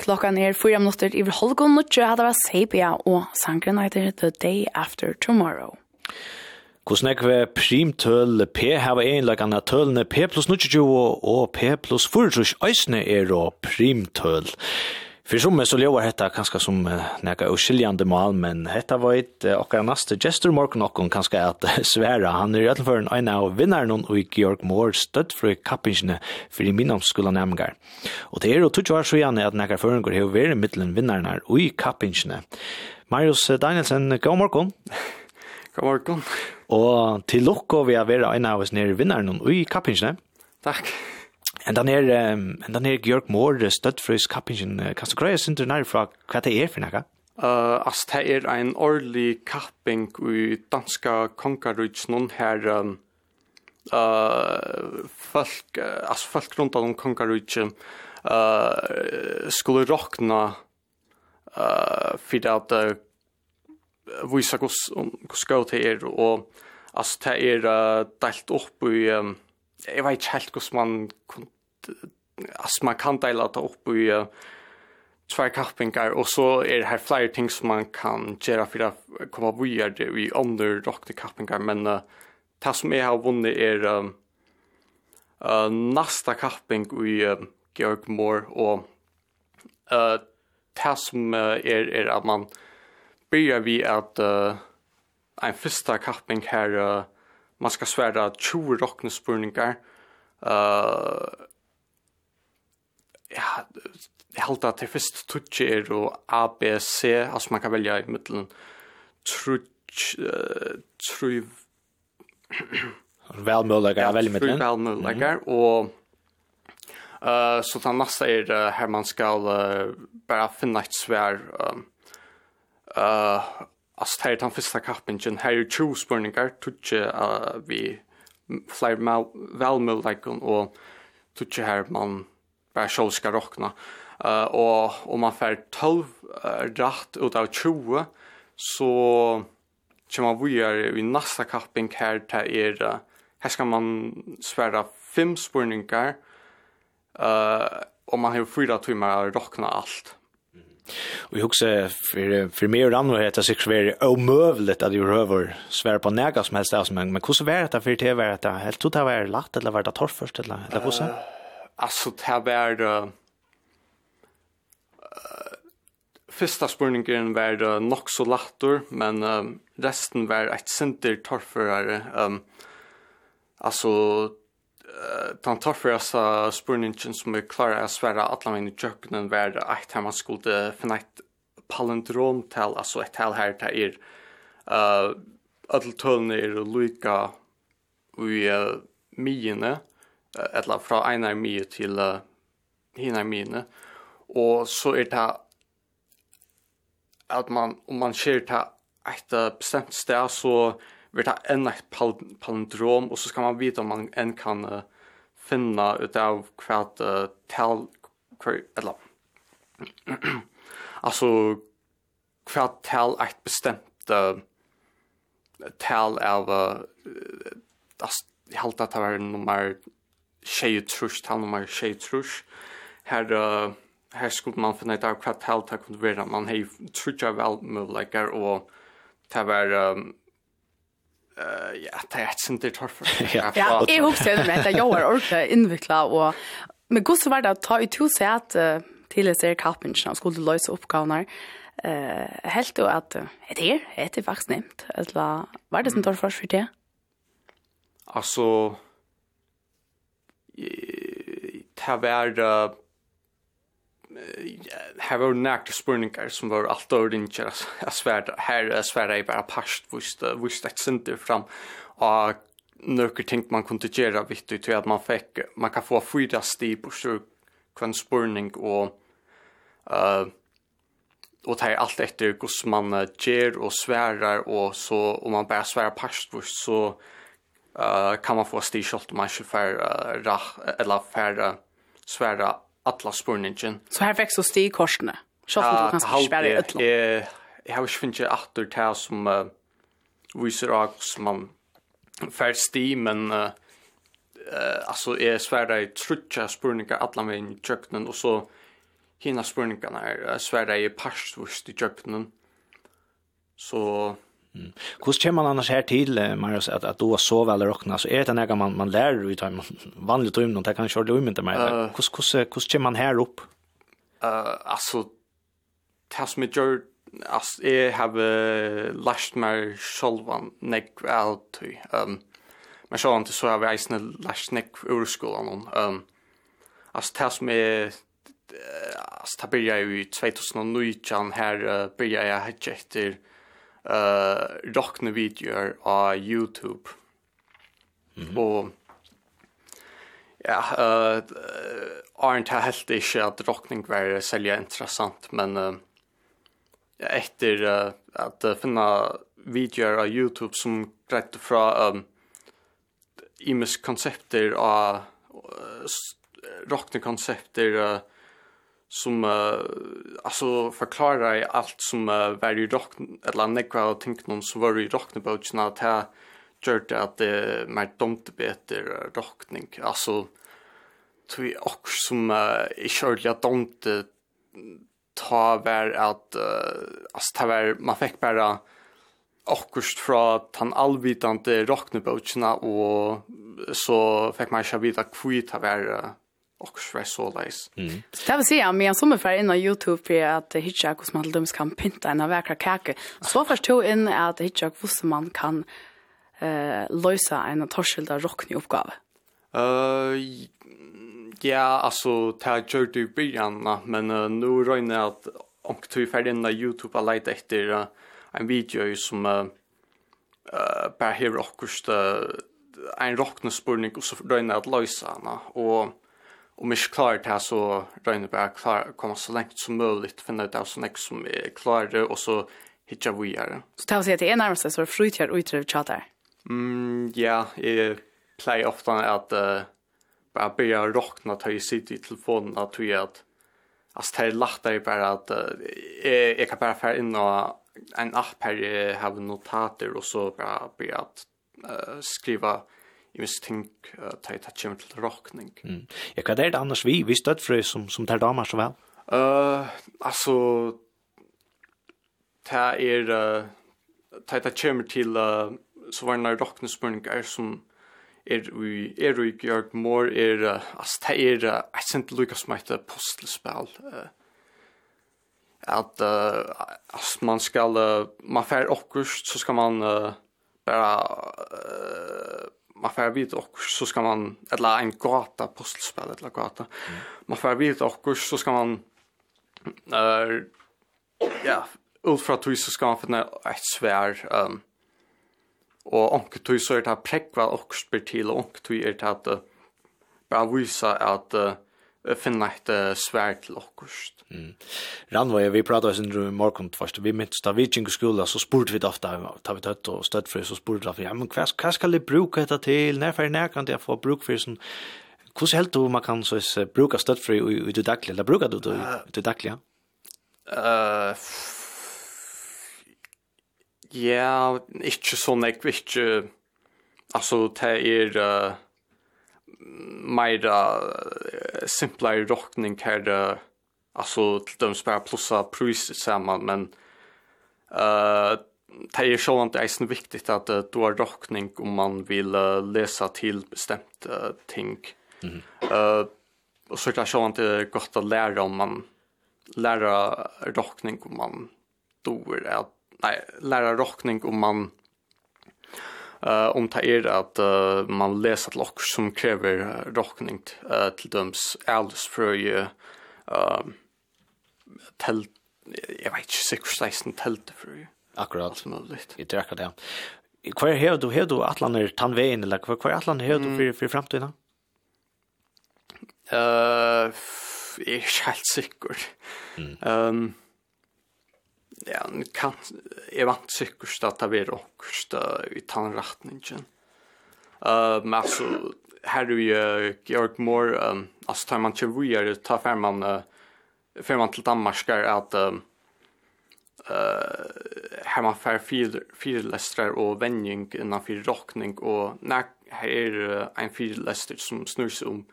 Klokkan er fyra minutter i Holgon Nutsjø, hadde vært Sabia og sangren heter The Day After Tomorrow. Hvordan er det primtøl P har enleggene tølene P pluss 20 og P pluss 40, øysene er og primtøl. Primtøl. För som så lever detta kanske som näka oskiljande mal men detta var ett och nästa gestor morgon och kanske att svära han är i alla fall en av vinnaren och i Georg Moore stöd för kappingsne för i minom skulle nämngar. Och det är då tog år så gärna att näka förrän går hur vi mittlen vinnarna och i kappingsne. Marius Danielsen, god morgon. God morgon. Och till lucka vi är vera en av oss nere vinnarna och i kappingsne. Tack. And den er, um, and den er Georg Moore støttfrøys kappingen. Kan du greie sin du nær fra hva det er for noe? Uh, altså, det er en årlig kapping i danska kongarudsen her um, uh, folk, uh, altså folk rundt om kongarudsen uh, skulle råkna uh, for at uh, vise hvordan gøy det er, og altså, det er uh, delt opp i um, jeg vet ikke helt hvordan man kunne alltså man kan dela det opp i uh, två kappingar och så är det här flera ting som man kan göra för att komma vidare i under rockte kappingar. Men uh, det som jag har vunnit är uh, uh, nästa kapping i uh, Georg Moore och uh, det som uh, är, är att man börjar vi att uh, en första kapping här uh, man ska svära 20 rocknespurningar uh, ja, jeg halte at det første tutsi er og A, B, C, altså man kan velja i middelen trutsi, uh, tru... Velmøllegar, ja, veldig middelen. Velmøllegar, mm -hmm. og uh, så den neste er uh, her man skal uh, bare finne et svær... Uh, uh, altså, her er den første kappingen, her er 20 spurningar, tutsi uh, vi flere velmøllegar, og tutsi her man bara så ska rockna. Uh, och om man får 12 uh, rätt utav 20 så kan man vidare i nästa kapping här till er uh, här ska man svära fem spurningar uh, och man har fyra timmar att rockna allt. Och jag också för för mer än vad heter sig svär omövligt att ju över svär på näga som helst alltså men men hur så vart det för det vart det helt totalt är lätt eller vart det torrt först eller eller hur så? alltså det här var uh, första spurningen var uh, nog så lattor men um, resten var ett center torrförare um, alltså uh, den torrföraste spurningen som vi klara att svära alla mina köknen var ett här man skulle finna ett palindromtal alltså ett tal här där är uh, ödeltölene är lika i uh, miene eller fra en armi til uh, hin armine. Og så er det at man, om man ser det et bestemt sted, så vil det enn et pal palindrom, og så skal man vite om man enn kan uh, finne ut av hva uh, tal, hva, eller, altså, hva tal et bestemt uh, tal av, uh, altså, jeg halte at det var nummer tjej trusch, talnummer tjej trusch. Her, uh, her skulle man finna ut av hva tal det kunne være. Man har trutja vel muligheter, og det var... Um, Uh, ja, det er et sinter torfer. ja, jeg husker det med at jeg var ordentlig innviklet, og men god så var det å ta i hos jeg at uh, til jeg ser kappingen og skulle løse oppgavene. Uh, helt jo at uh, er det her, er det faktisk nemt? Eller var det sin torfer for det? Altså, här var uh, här var näkt spurningar som var allt ordentligt alltså jag svär här svär jag bara past visst visst att center fram och några ting man kunde göra viktigt till att man fick man kan få fyra steg på så kan spurning och eh och tar allt efter hur man ger och svärar och så om man bara svär past visst så eh uh, kan man få stig skott man ska för uh, eller för sværa alla spurningen. Så her vekst og stig korsene? Sjåfn du kan kanskje sperre i øtland? Jeg har ikke finnet atter til som uh, viser av hvordan man fær sti, men uh, uh, altså jeg sværa i trutja spurningar alla med i tjøkkenen, og så hina spurningarna er uh, sværa i parstvust i tjøkkenen. Så Hvordan kommer man annars her til, Marius, at, at du har så vel råkna? Så er det noe man, man lærer ut av vanlig tøymne, det kan kjøre livet med meg. Hvordan kommer man her opp? Uh, altså, det som jeg gjør, altså, jeg har lært meg selv nek vel tøy. Um, men selv om det så har vi eisne lært nek ur skolen. Um, altså, det som jeg Alltså, det började ju i 2019 här, uh, började jag hitta efter uh, rockne videoer på YouTube. Mm -hmm. Og ja, uh, Arndt har helt ikke at rockning var selja interessant, men uh, etter uh, at uh, finna videoer av YouTube som greit fra um, imes konsepter av uh, rockne konsepter uh, som uh, alltså förklarar allt som uh, var i rock eller nekva och tänkt någon som var i rocknebogen att ha gjort att det uh, mer dumt beter rockning. Alltså tror jag också som uh, i körliga dumt ta var att uh, alltså ta var man fick bara akkurst fra tan allvitande rocknebogen og så fikk man ikke vite hvor det var och så så lais. Mm. Det vill säga men som för innan Youtube för att hitcha hur man dums kan pynta en av vackra kake. Så förstår in att hitcha hur man kan eh lösa en torskilda rockny uppgave. Eh ja, alltså ta gjort i början, men uh, nu röjner jag att och tog färdig innan Youtube har lejt efter uh, en video som uh, uh, bara hever också uh, en rocknespurning och så röjner jag att lösa henne. Och om jeg ikke klarer det, så regner jeg bare å komme så lengt som mulig, finne ut av sånn jeg som jeg klarer, og så hitja vi er. Så det å si at det er nærmest så frutjær og utrevet tjater? Mm, ja, jeg pleier ofte at uh, bare begynne å råkne til jeg sitter i telefonen, at jeg at Alltså det är lättare bara att jag, jag kan bara färra in och en app här jag har notater och så bara börja att uh, skriva i viss ting uh, ta tatt kjem til rockning. Mm. Ja, hva er det annars vi vi støttfrø som som tar damer så vel? Uh, altså det er uh, ta ta kjem til uh, så var det rockne spurning er som er vi er vi gjør mer er uh, as det er uh, jeg sent Lucas som a postelspel. Uh, at uh, as man skal uh, man fer okkurst så skal man uh, bara uh, man får vid och så ska man eller en gata pusselspel eller gata. Mm. Man får vid och så ska man eh uh, ja, ultra twist så ska man finna ett svär ehm um, och onkel twist så är det här präckva och spel till och twist är det att bara visa att uh, finna ett uh, svärd till okkust. Mm. Ranvoj, vi pratade oss under morgon först, vi minns da vi gick i skolan så spurte vi ofta, ta vi tøtt og stött för så spurte vi, ja men hva, hva skal jeg bruka detta til, när för nær kan jeg få bruk för sånn, hur helt du man kan så uh, bruka stött för i, i det dagliga, eller brukar du det i det dagliga? Uh, ja, ikke sånn, jeg ikke, altså det er... Uh, mer uh, simplere rockning här alltså till de spär plussa pris samman men eh uh, det är själva inte ens viktigt att uh, du har rockning om man vill uh, läsa till bestämt uh, ting. Mm. -hmm. Uh, och så är det själva inte gott att lära om man lära rockning om man då är nej lära rockning om man uh, om det er at uh, man leser til oss som krever uh, råkning uh, til døms æresfrøye uh, til, jeg vet ikke, sikkert 16 for Akkurat. Alt mulig. Jeg tror akkurat det. Hva er her du, her du atlaner tannveien, eller hva hva er atlaner her du for, for fremtiden? Uh, jeg er ikke helt sikker. Mm. Um, ja, kan, jeg vant sikkert at det var okkurst i tannretningen. Uh, men altså, her er jo Georg Moore, um, altså tar man ikke videre, tar fer man, uh, fer man til Danmark er at um, uh, her man får fyrlestrar og vending innanfor rockning, og nær, her er uh, en fyrlester som snurr seg om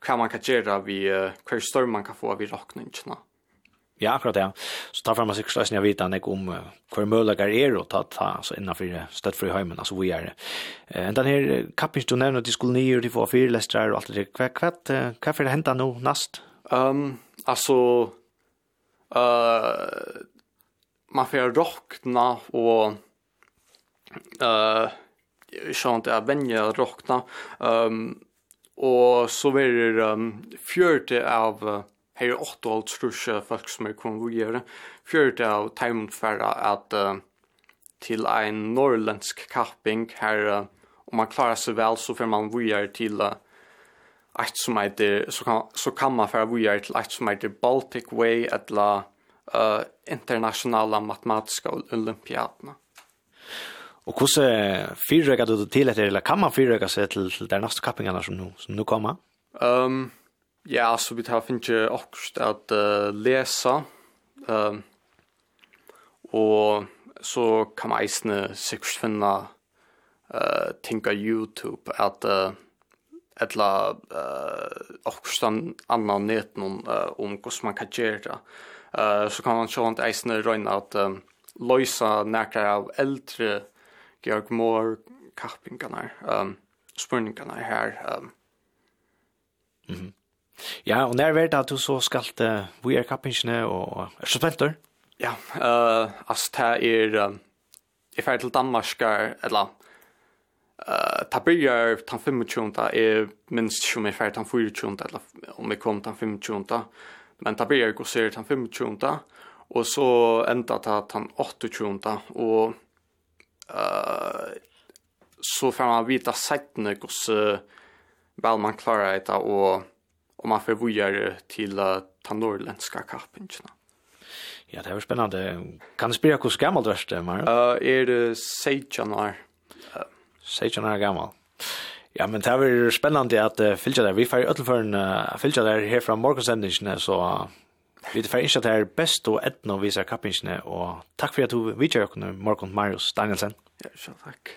hva man kan gjøre, vi, uh, hva større man kan få av i rockningene. Ja, akkurat ja. Så tar fram sikkert sløsning av vita nek om hver møllegar er å ta, ta altså, innanfor støttfri heimen, altså vi er det. En den her kappings du nevner, de skulle nye, de får fire lestrar og alt det der. Hva, hva, hva er det hentet nå, nast? Um, altså, uh, man får råkna og uh, sånn at jeg venner råkna, um, og så blir det um, fjørte av uh, her er åtta alt strusja folk som er konvojere. Fjörde av teimt færa at uh, til ein norrländsk kapping her, uh, om man klarar seg vel, så får man vojere til uh, ett som heter, så kan, så kan man færa vojere til ett som heter Baltic Way, etla uh, internationella matematiska olympiaderna. Og hvordan fyrrøkker du til etter, eller kan man fyrrøkke seg til, til der neste kappingene som nu, som nu kommer? Um, Ja, så vi tar finns akkurat at uh, lese. ehm um, och så kan man isne sikkert finne uh, ting av YouTube at uh, etla eh också annan nät någon om hur man kan göra. Uh, så kan man se att isne röna att um, lösa nära av äldre Georg Moore kappingarna um, spurningarna här um, mm -hmm. Ja, og när vet att du så skall det vi är kappingsne og er så spelter. Ja, eh uh, altså det er um, if I til Danmark eller eh ta börjar ta 25 är minst som er färd ta 24 eller om jeg kom ta 25 men ta börjar gå ser ta 25 Og så enda ta ta 28 Og eh så får man vita sätten hur väl man klarar det og om man får vidare till uh, ta norrländska kappingen. Ja, det är spännande. Kan du spela hur gammalt du är? Uh, är det 16 år. Uh, 16 år gammal. Ja, men det är spännande att uh, fylja där. Vi får öll för uh, fylja där här från morgonsändningen så uh, vi får inte att det är bäst och ett och visa kappingen och tack för att du vidare och morgon Marius Danielsen. Ja, så tack.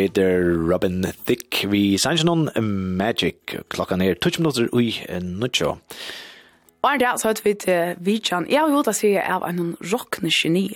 vi der Robin Thicke. Vi sanns noen Magic. Klokkan er 20 minutter ui nuttjo Og en dag så høyt vi til Vidjan. Jeg har gjort å si av en rockne geni.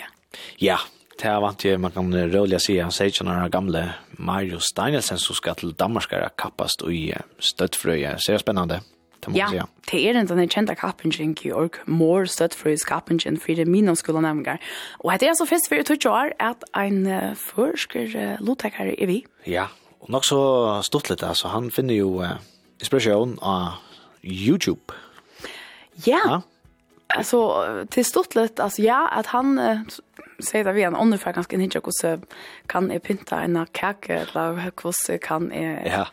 Ja, det er vant jeg, man kan rødlig si han sier ikke når gamle Mario Steinelsen som skal til Danmark Danmarskare kappast ui støttfrøye. Ser spennende det må man säga. det är en den kjente kappingen i York, more stöd för his kappingen for det minne skulle nämna. Och det är så fest för ett år att en försker lotakare er vi. Ja, och nok så stort lite alltså han finner ju uh, inspirasjon av YouTube. Ja. ja. Alltså till stort lite alltså ja att han uh, säger det vi en ungefär ganska inte hur kan är pynta en kake eller hur kan är Ja.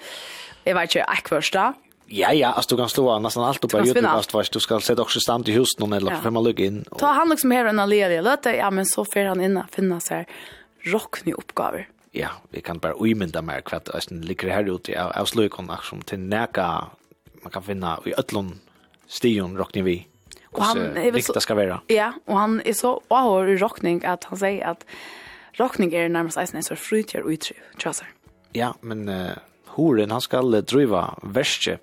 Jag vet inte, akvörsta. Ja, ja, altså du kan slå nästan allt på i YouTube fast du ska sette också stand i huset någon eller fem lugg in. Ta han liksom här en allé, låt det ja men så får han in finna så här rockny uppgifter. Ja, vi kan bara uimynda mer hva det ligger her ute av slökon action till neka man kan finna i öllon stion rockning vi. Och han är så skal være. Ja, och han är så har rockning att han säger att rockning är närmast en sorts frutjer uttryck, tror jag. Ja, men horen han skal driva verste.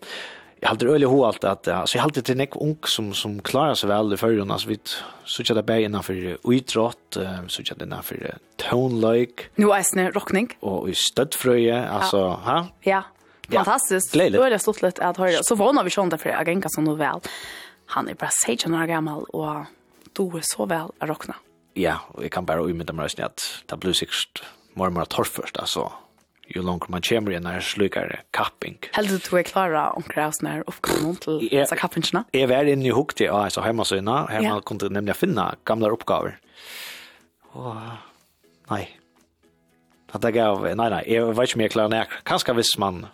Jeg halte øyelig ho allt att alltså jeg halte til nek ung som som klarar seg vel i førjun, altså vi såg det bägen innanfor uidrott, utrott såg det innanfor för tone like. Nu är rockning. Og i stödfröje altså, ha? Ja. Fantastiskt. Ja. Då är det stort lätt att höra. Så vana vi vi såg det för Agenka som novell. Han är bara 16 år gammal och då är så väl att rockna. Ja, og jeg kan bara uimita mig at det blir sikkert mormor torrförst alltså jo långt man kommer i när slukar kapping. Helt du är klara om kraus när uppgången till så kappingarna. Är var inne i hukt av alltså hemma her innan hemma yeah. kunde nämligen finna gamla uppgifter. Och nej. Att det gav nej nej jag vet inte mer klara när kanskje hvis man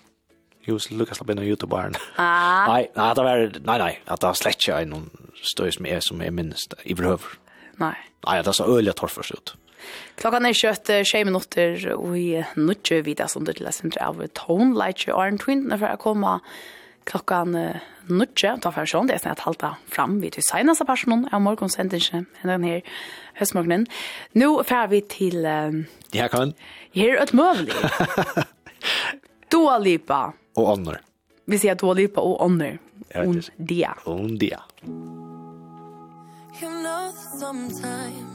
Jus slapp inn av YouTube-barn. Ah. Nej, nej, det var nej nej, att det släcka en noen støy som er, som är minst i behöver. Nej. Nej, det så öliga torförsut. Klockan är kött, kjøtt tjei minutter, og i nødje videre som du til er sindre av Tone Light och Arne Twin, för att komma klockan nødje, da får jeg sånn, det är sånn halta fram vid till senaste personen av morgonsendingen, den här höstmorgonen. Nu får vi till... til... Ja, kan. Her er et møvlig. Dua Lipa. Og ånder. Vi sier Dua Lipa og ånder. Und dia. Und dia. You know sometimes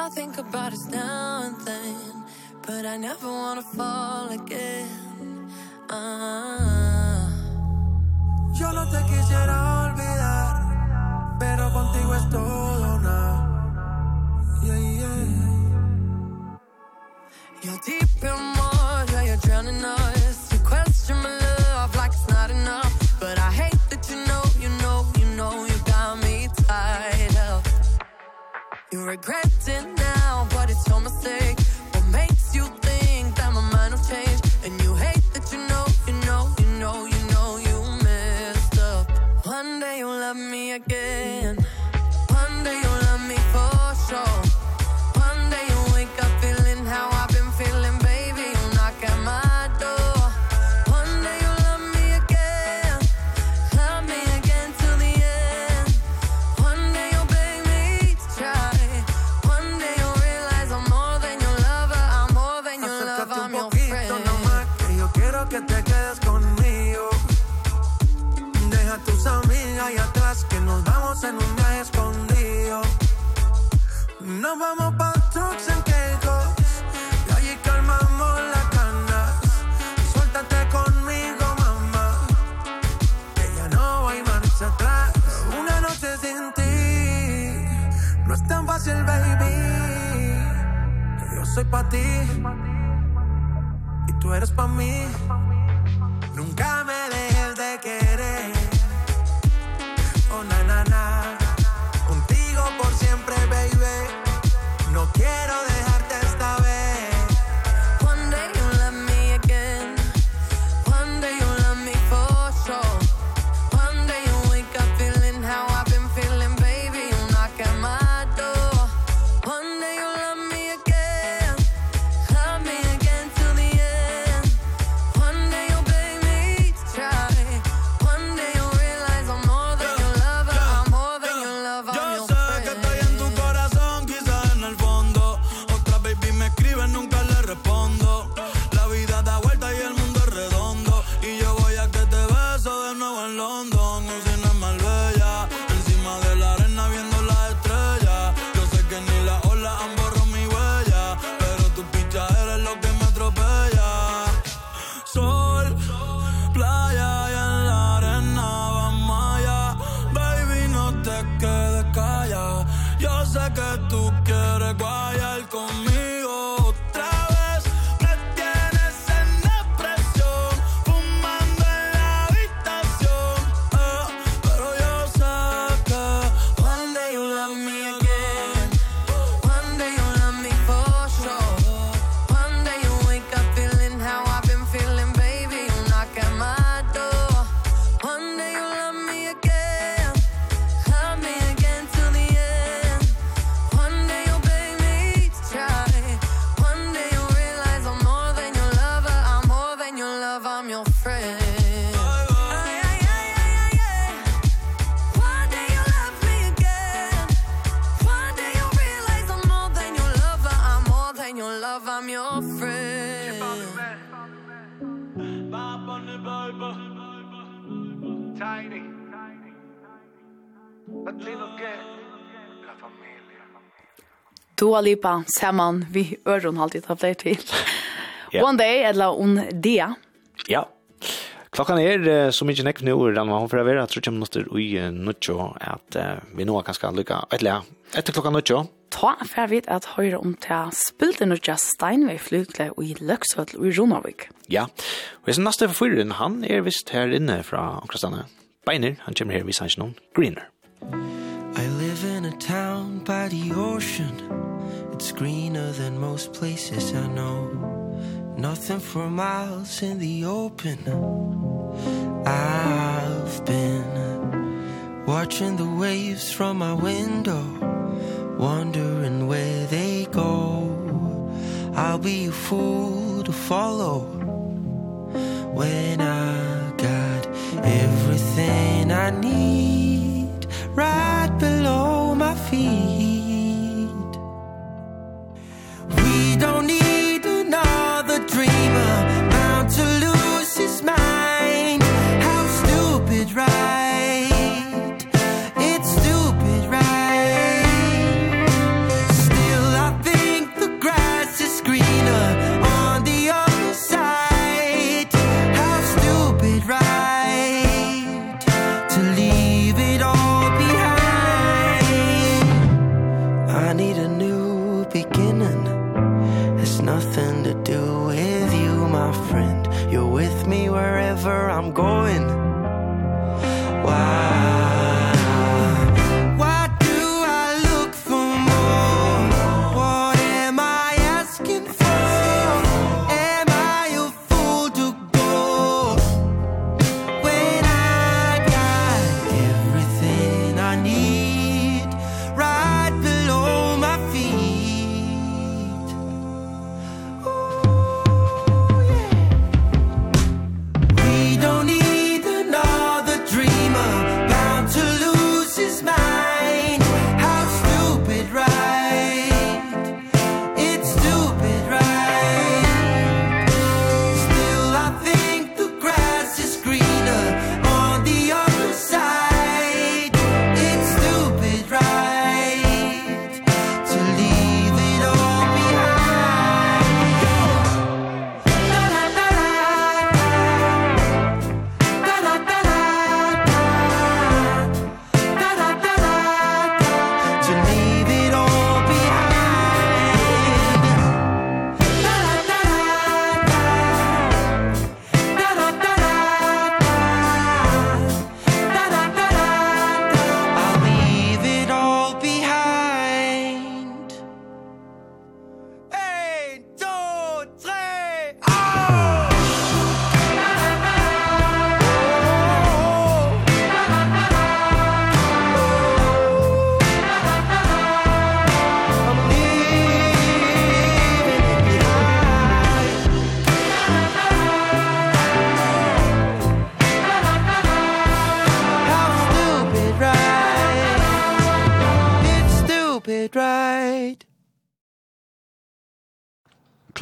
I think about us now and then But I never wanna fall again. Ah. Yo no te quisiera olvidar Pero contigo es todo o nada. Yeah, yeah. You're deep in water, you're drowning us. You question my love like it's not enough. But I hate that you know, you know, you know You got me tied up. You regret innocent now But it's your mistake. What makes you think that my mind will change? And you hate that you know, you know, you know, you know you messed up. One day you'll love me again. Nos vamos pa' trucks en Kegos. Y allí calmamos las canas Suéltate conmigo, mamá Que ya no hay marcha atrás Una noche sin ti No es tan fácil, baby. Yo soy pa' ti Y tú eres pa' mí Dua Lipa saman vi øron halvtid har flere til. yeah. One day, eller on dia. Ja. Klokkan er så mykje nekv nu, den var hun for å være, tror jeg minutter i nuttjo, at vi nå kan skal lykke etterlig. Etter klokkan nucho. Ta for vidt at høyre om til spilte nuttja Steinvei flygle i Løksvøtl og i Ronavik. Ja, og jeg som neste for fyren, han er visst her inne fra Okrastane. Beiner, han kommer her, vi sannsyn noen. Greener. I live in a town by the ocean. It's greener than most places I know. Nothing for miles in the open. I've been Watching the waves from my window Wondering where they go. I'll be a fool to follow When I got everything I need Right below my feet. don't need another dreamer. Bound to lose his mind my friend. You're with me wherever i'm going.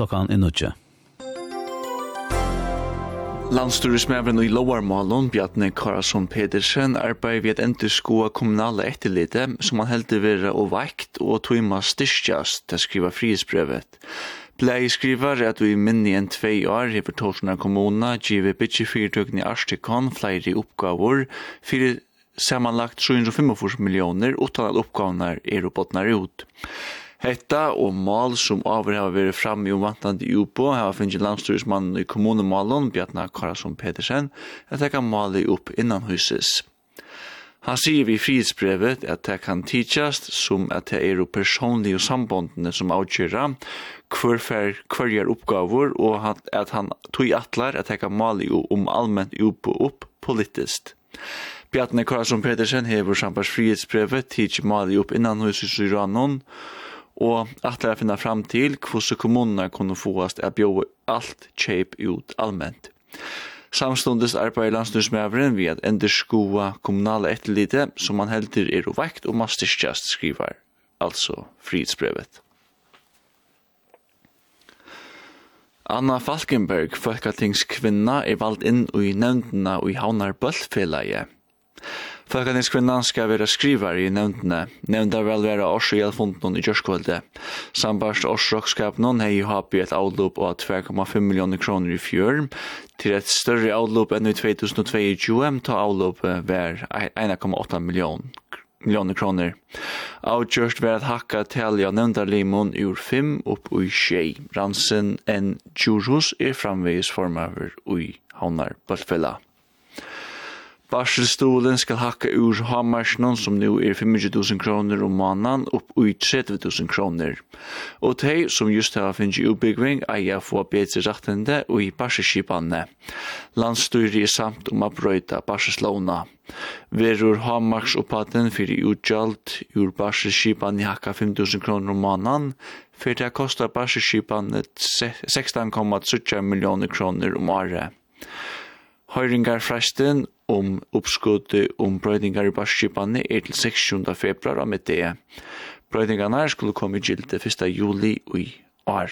klokkan er nødje. Landsturismævren i Lovarmalon, Bjarne Karasson Pedersen, arbeider ved et enderskoa kommunale etterlite, som han heldig vera og vekt og tøyma styrstjast, til å skriva frihetsbrevet. Blei skriver at vi minni enn tvei år hever Torsna kommuna givet bytje fyrtøkni Arstikon flere oppgaver, fyrir samanlagt 745 millioner utan at oppgavene er og ut. Hetta og mal som over har vært fram i omvantande i UPO har finnet landstyrismannen i kommunemalen Bjarna Karasson Petersen at taka kan male opp innan huses. Han sier vi i frihetsbrevet at det kan tidsjast som at det er personlige sambåndene som avgjører hver hverjar oppgaver og at han tog atlar at det kan male om allmänt opp og opp politiskt. Bjartne Karlsson Petersen hever sambars frihetsbrevet tidsi mali upp innan hos i Syranon og at det er finna fram til hvordan kommunene kunne fåast at bjøve alt kjeip ut allment. Samstundes arbeider landsnusmæveren ved at enderskoa kommunale etterlite som man helder er uvekt og masterstjast skriver, altså frihetsbrevet. Anna Falkenberg, folketingskvinna, er valgt inn i nevndina i Havnar Bøllfelaget. Folketingskvinnan skal være skrivar i nevntene. Nevnda vel være og elfunden i kjørskvölde. Sambarst årsøkskap noen hei hapi et avlop av 2,5 millioner kroner i fjør, til et større avlop enn i 2022, ta avlop vær 1,8 millioner millioner kroner. Avgjørst var at hakka tali av nevndarlimon ur 5 upp ui 6. Ransen en Djurhus er framvegis formaver ui Havnar Bøltfella. Varselstolen skal hakka ur hamarsnon som nu er 25.000 kroner om månaden upp i 30.000 kroner. Og de som just har finnst utbyggving eier få bedre rettende og i barselskipane. Landstyret er samt om å brøyta barselslåna. Verur hamars oppaten fyrir utgjalt ur barselskipane hakka 5.000 kroner om månaden, fyrir det kostar barselskipane 16,3 millioner kroner om året. Høyringarfresten om oppskuddet om brøydingar i barskipane er til 16. februar av det. Brøydingarna skulle komme i gilde 1. juli i år.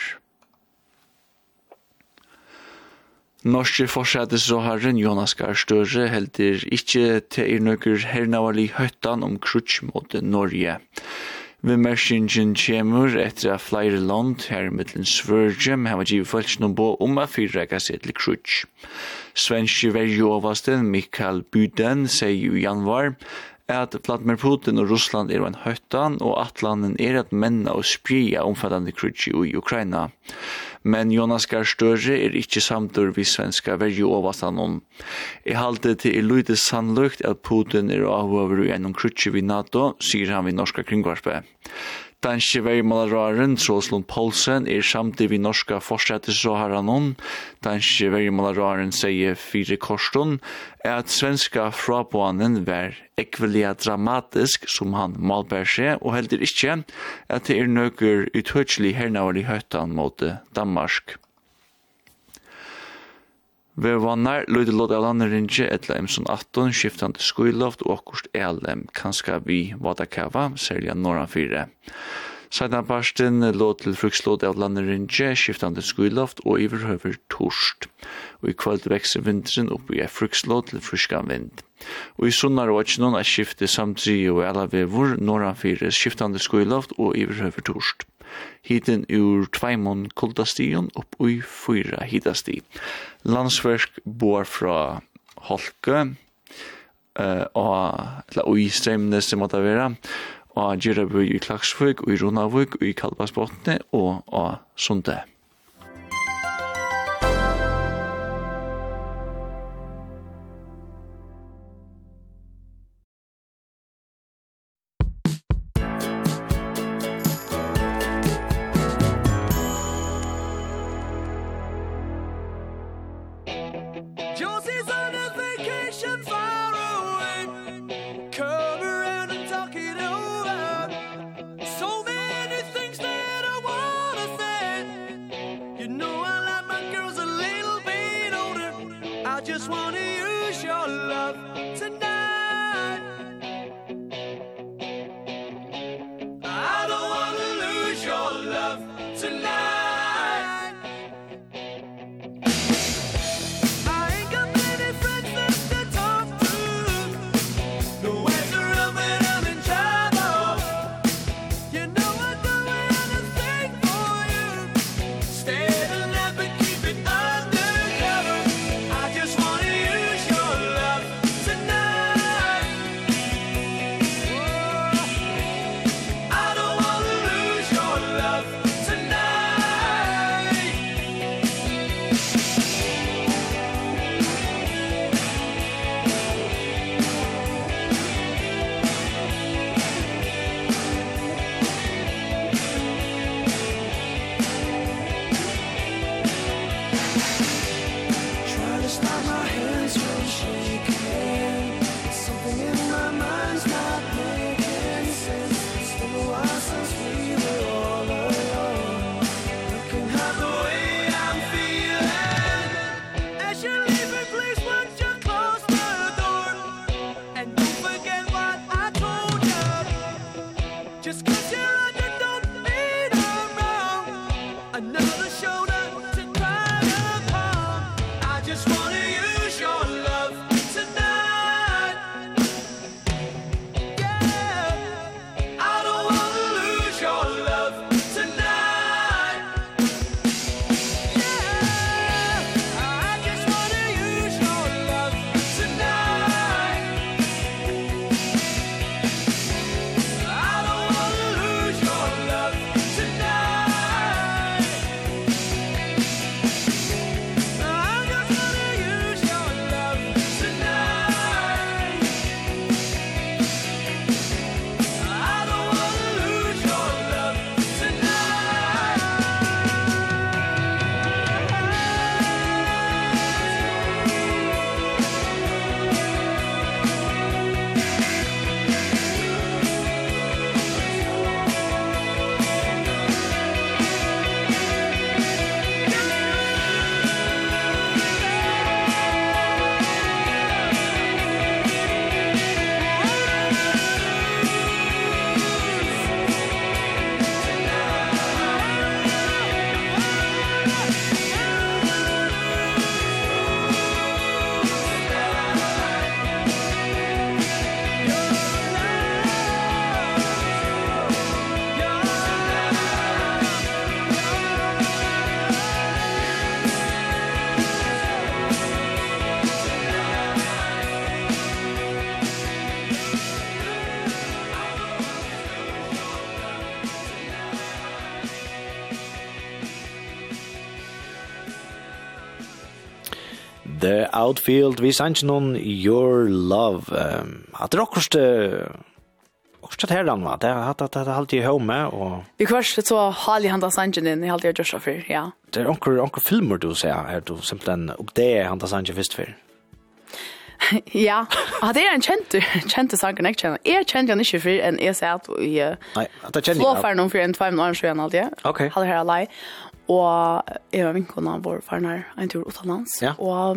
Norske forsætesråharen Jonas Gahr Støre heldur ikkje til er nøkker hernavarlig høytan om krutsk mot Norge. Vi mersingen kjemur etter at flere land her mittlen svørgjem hava givet følelsen om bo om a fyrrega seg til krutsk. Svenske verjovasten Mikael Buden sier i januar at Vladimir Putin og Russland er en høttan og at landen er at menna og spria omfattande krutsi i Ukraina. Men Jonas Gahr Støre er ikkje samtur vi svenska verju om. I halte til er lydet sannlukt at Putin er avhøver i enn krutsi vi NATO, sier han vi norska kringvarpe danske veimalararen Troslund Poulsen er samtidig vi norska forstættes så har han hon. Danske veimalararen sier fire korstun er at svenska frapåanen var ekvelia dramatisk som han malbær seg, og heldur ikkje at det er nøkker uthøtselig i høytan mot Danmark. Vevannar løyde lot av landerinje etla emson 18, skiftande skuiloft og okkurst elem, kanska vi vadakava, særlig norran 4. Sætna parsten lå til frukslåd av landerinje, skiftande skuiloft og iverhøver torst. Og i kvöld vekser vinteren opp i frukslåd til fruskan vind. Og i sunnar og noen er skiftet samtri og alla vevor, norran 4, skiftande skuiloft og iverhøver torst. Hiten ur tveimon kuldastion upp i fyra hitasti landsverk bor fra Holke, eh og eller og i strømne som måtte være og Gjerabu i Klagsvøk, og i Ronavøk og i Kalbarsbotne og og Sunde. Outfield, vi sanns noen Your Love. Um, at det er akkurat Också det här han var. Det har det har alltid home och Vi kvar så Harley han där sangen in i Harley Joshua för ja. Det är onkel onkel filmer du säger är du simpelthen och det är han där sangen först för. Ja, og det er en kjente, kjente saken jeg kjenner. Jeg kjenner han ikke for en jeg ser at vi flåfer noen for en tvei minutter siden alltid. Ok. Hadde her alai. Og jeg var vinkene vår faren her en tur utenlands. Ja. Og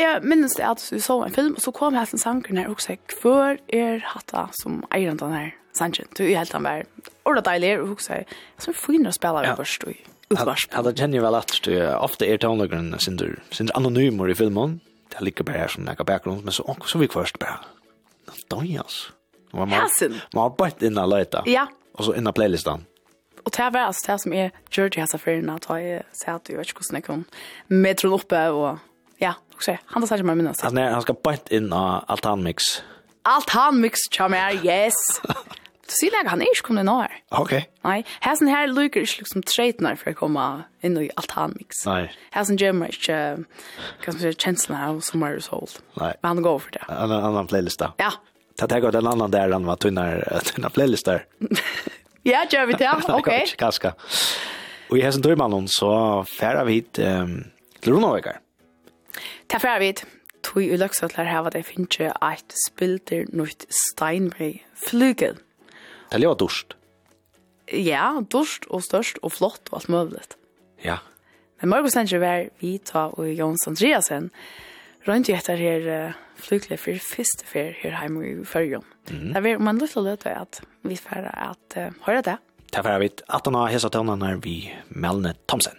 jeg minnes det at vi så en film, og så kom jeg hesten sangen her, og sa, hvor er hatta som eier den her sangen? Du er helt han bare, ordet deilig, og hun sa, så er det finere å spille av først, og utvarsp. Ja, det kjenner jeg vel at du ofte er tonlageren synder, synder anonymer i filmen, det ligger bare her som jeg har bakgrunn, men så, så vi først bare, døy, altså. Man har bare innan løyta, ja. og så innan playlistan. Og det var altså det som er Georgie har seg for at jeg sier at jeg vet ikke hvordan jeg kom med oppe, og ja, också. Han tar sig med minnas. Han han ska bort in av Altan Mix. Altan Mix charmer, yes. Du sier lägger han er ikke inte kommer när. Okej. Nej, häsen her lykker ikke liksom trade for å komme inn i alt han Mix. Nej. Häsen gjemmer ikke, hva skal man si, kjenslene av Summer is Old. Nei. Men han går for det. En annan playlist då. Ja. Ta tag av den annan där han var tunnar tunna playlist där. Ja, gjør vi det. Okej. Kaska. Och i häsen Dörmannen så färdar vi hit till Runavikar. Ta for avvitt. Tui i løksatler her var det finnes eit spilder nøyt steinbrei flygel. Det var dorst. Ja, dorst og størst og flott og alt mulig. Ja. Men Margo Stencher var vi ta og Jons Andreasen rundt i etter her flygler for første fer her hjemme i Førjon. Mm. Det var om en til løte at vi færre at uh, høre det. Takk for avvitt. At han har hesset vi Melne Thomsen.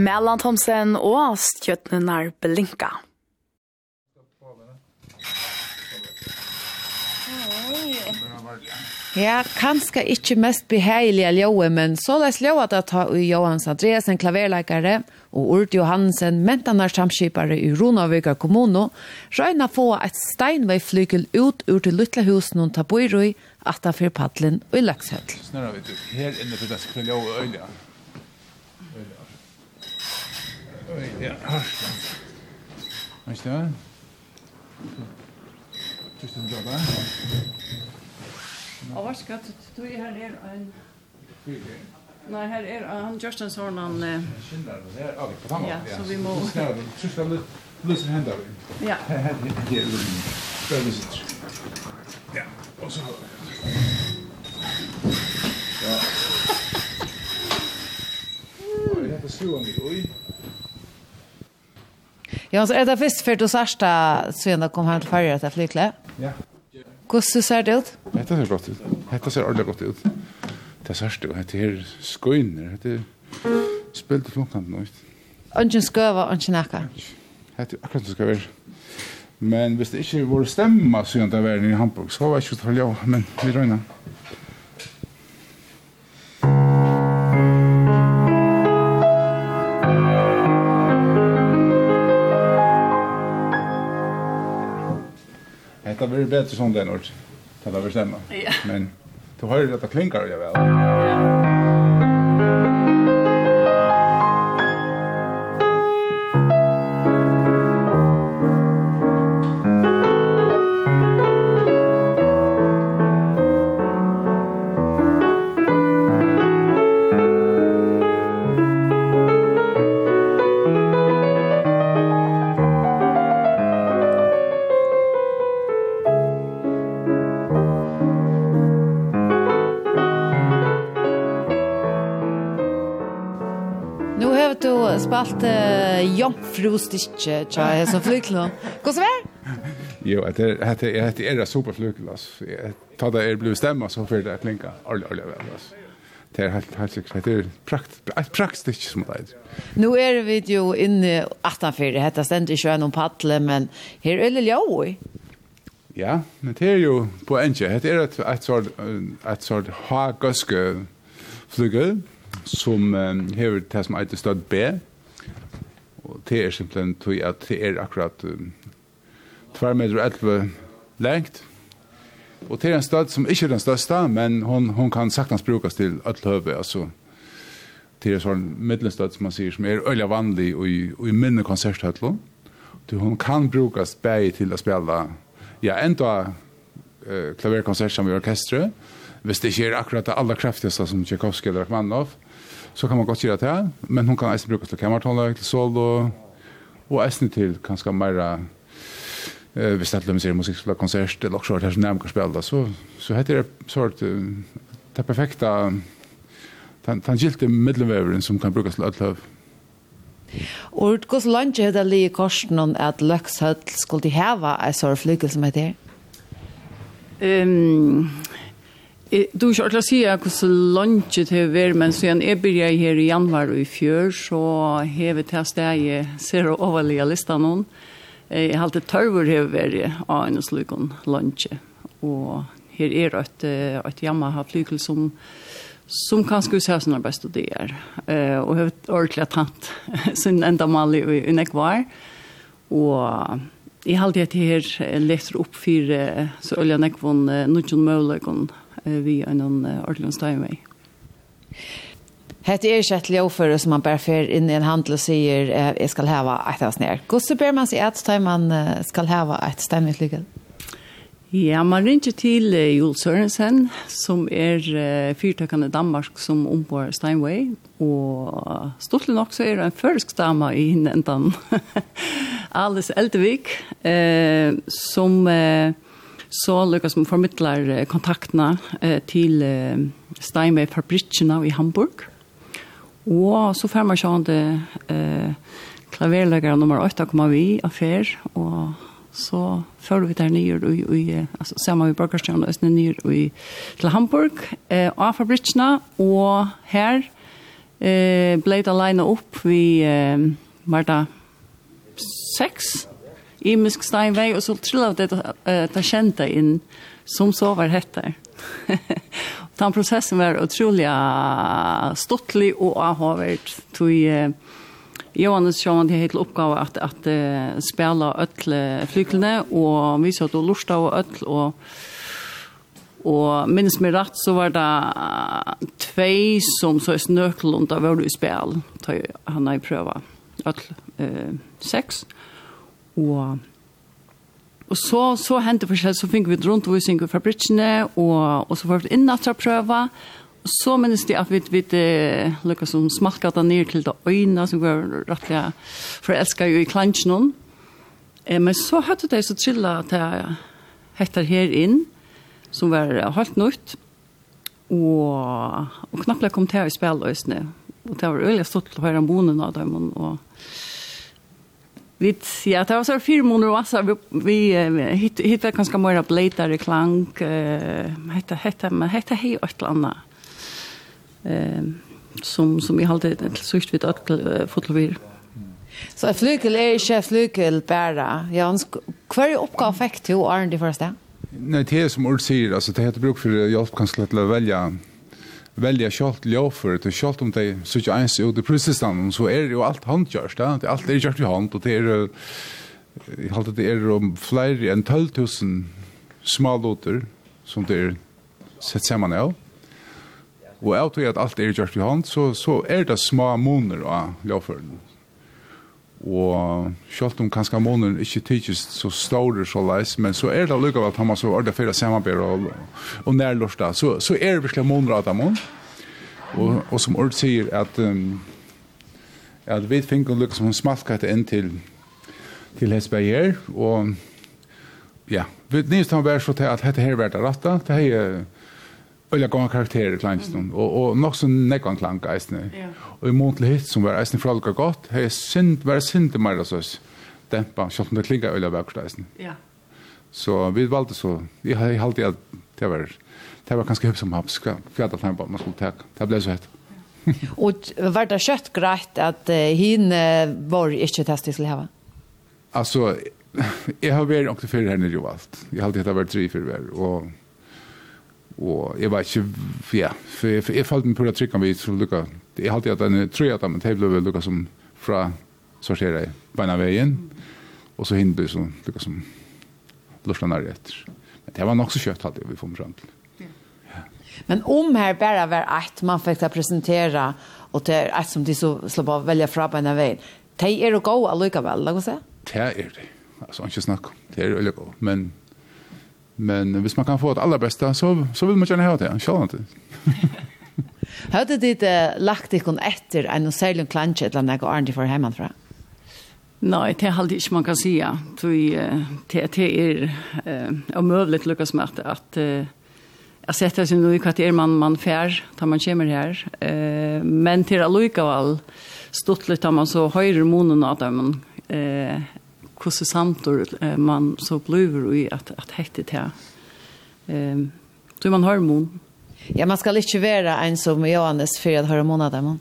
Mellan Thomsen og Stjøtnenar Belinka. Ja, kanskje ikke mest behagelige ljøe, men så les ljøe at ta i Johans Andreasen klaverleikere og Urt Johansen, mentanar samskipare i Ronavøyga kommune, røyna få et steinveiflygel ut ur til Lutlehusene og Taboirøy, at da fyrir padlen og i Løkshøll. Snurra vi du, her inne for det skulle ljøe øyne. Ja. Weißt du? Bist du da? Og hva skal du gjøre her er en... Nei, her er han Justin sånn han... Ja, så vi må... Sørste løser hender. Ja. Her er det. Ja, og så... Ja. Ja, det slår han litt, oi. Ja, så er det først för du sørste siden du kom han til färja etter flykle? Ja. Hvordan ser det ut? Det ser gott ut. Det ser ordentligt gott ut. Det särsta och det är skojner. Det är spelt i flunkant nu. Ungen sköva, ungen ekka. Det är akkurat det ska vara. Men hvis det ikke var stemma, så gjør det verden i Hamburg, så var det ikke så men vi røyner. det blir bättre som den ort. Det där Ja. Men du har ju att det klinkar ju väl. Ja. frustitje tja er som flykla. Gå så vær? Jo, at det hette jeg hette era superflykla. Ta det er blevet stemma så för det klinka. All all väl alltså. Det er helt helt sikkert, Det er prakt ett praktiskt som det. er. Nå er vi jo inne 18:4. Det heter ständigt kör om paddle men her er det ljoj. Ja, men det er jo på enke. Det er et, et sort et sort ha guske flygel som um, hever det som heter stad B Og det er simpelthen tog at det er akkurat um, 2 meter og 11 lengt. Og det er en stad som ikke er den største, men hon, hon kan saktans brukes til alt høve, altså til en sånn middelstad som man sier, som er øyla vanlig og i, og i minne konserthøtlo. Hon kan brukes bæg til å spille, ja, enda eh, klaverkonsert som i orkestret, hvis det ikke er akkurat det aller kraftigste som Tchaikovsky eller Rachmaninoff, så kan man godt gjøre det, her. men hun kan eisen brukes til kamertonlag, til solo, og eisen til kanskje mer eh hvis det er musikk, musikkskola konsert eller også her som nærmere spiller så, så heter det sort det perfekta den, den gilte middelveveren som kan brukes til ødeløv Og hvordan gos lunge er det li i korsen om at Løkshøll skulle de heva en sånn flygel som heter? Um, Du er ikke ordentlig å si hvordan lunsjet har vært, men siden jeg begynte her i januar og i fjør, så har vi til steg i ser og overlige lista noen. Jeg har alltid tørver har vært av en slik lunsje. Og her er et, et Yamaha-flykkel som, som kan skulle se sånne best og det er. Og jeg har ordentlig tatt sin enda mal i, i Nekvar. Og Jeg halte at her leser opp fire så øyne jeg vann noen mulighet vi en uh, ordentlig støymei. Hette er ikke et lovføre som man bare fer inn i en handel og sier eh, jeg skal hava et av snær. Hvordan ber man seg et støy man skal hava et støymig lykke? Ja, man ringer til uh, Joel Sørensen, som er uh, fyrtøkende Danmark som ombår Steinway, og uh, nok så er det en førsk dame i hinnentan, Alice Eldevik, uh, som uh, så lykkes som formidler kontaktene til Steinway-fabrikkene i Hamburg. Og så får man sjående det eh, klaverløkere nummer 8 kommer vi av fer, og så følger vi der nye, og, og, altså sammen med Borgerstjøren og Østene nye til Hamburg, eh, av fabrikkene, og her eh, ble det alene opp vi eh, var det seks, imisk steinvei, og så trilla det det kjente inn som så var hettar. Den processen var otroligt stortlig och avhåvert. Tog Johannes Sjøen det helt oppgave at, at uh, spela öll flyklene, og vi satt du lusta og öll, og, og minnes meg rett så var det två som så snøklund där var du spel, han har prøva öll uh, seks og Og så, så hendte forskjell, så fikk vi rundt hvor synker fra bridgene, og, og så var vi inn at prøve. Og så minnes de at vi, vi uh, lukket som smakket da ned til det øyne som var rettelig forelsket jo i klansjen. Eh, men så hørte de så trillet jeg hektar her inn, som var helt nødt. Og, og knappelig kom til å spille øsene. Og det var øyelig stått til å høre om bonen av dem, og, og Vi ja, det var så fyra månader och så vi, vi hitt, hittade ganska många blätare klang. Uh, hette, hette, men hette hej och ett annat. Uh, som, som vi hade ett sist vid att uh, fotlovir. Så en flykel är inte flykel bara. Jans, hver oppgave fikk du Arne det första? Nej, det är som Ulf säger. Alltså, det heter bruk för hjälp kanske att välja välja kjolt ljåfer, til kjolt om de sitter ens ut i prusistan, så er det jo alt handgjørst, da. Det alt er gjort i hand, og det er, jeg halte det er om flere enn 12.000 smalåter som det er sett sammen av. Og av til at alt er gjort i hand, så, så er det små måneder av ljåførene og sjálvt om kanskje månen ikke tidsis så store så leis, men så er det lukka at han har så ordet fyrir samarbeid og, og nærlorsta, så, så er det virkelig månen rata mån, og, og som ordet sier at um, at vi finner lukka som hun inn til til Hesberger, og ja, vi nys han var så til at dette her var det rata, det her Øyla gong karakterer klangstun, mm. og, og nok så nekvan klang eisne. Yeah. Og i mån til hitt som var eisne fralga gott, hei synd, var synd i meira søs, dempa, sjalt om det klinga øyla vekkert eisne. Ja. Så vi valde så, jeg har alltid at det var, det var ganske høy som haps, fjata tempa, man skulle teka, det ble så hett. Og var det kjøtt greit at uh, hin uh, var ikke testig til heva? Altså, jeg har vært omkring fyrir her nere jo alt. Jeg har alltid hatt vært tri fyrir hver, og Og jeg var ikke, ja, for jeg, for jeg falt meg på det trykken vi skulle lukka. Jeg halte at den tror at det ble lukka som fra sortera i beina veien, og så hinn ble som lukka som lursla nær etter. Men det var nok så kjøtt halte vi får fram til. Ja. Men om her bare var et man fikk til å presentere, og det er et som de så slapp av velja fra beina veien, det er jo gode allikevel, la oss se? Det er det. Altså, ikke snakk om. Det er jo veldig gode. Men Men hvis man kan få det aller beste, så, så vil man gjerne ha det, selv om det. Hørte dit uh, lagt ikon etter en og særlig klantje eller noe Arne for hjemmefra? Nei, det er aldri ikke man kan si. Det er uh, omøvelig til Lukas Mette at uh, jeg setter seg noe i hva det er man, man fær da man kommer her. Uh, men til allikevel stått litt da man så høyre monen av dem uh, hvordan samtor man så bluver i att att hette det. Ehm tror man har mon. Ja, man skal ikke være en som Johannes for at hormon av dem.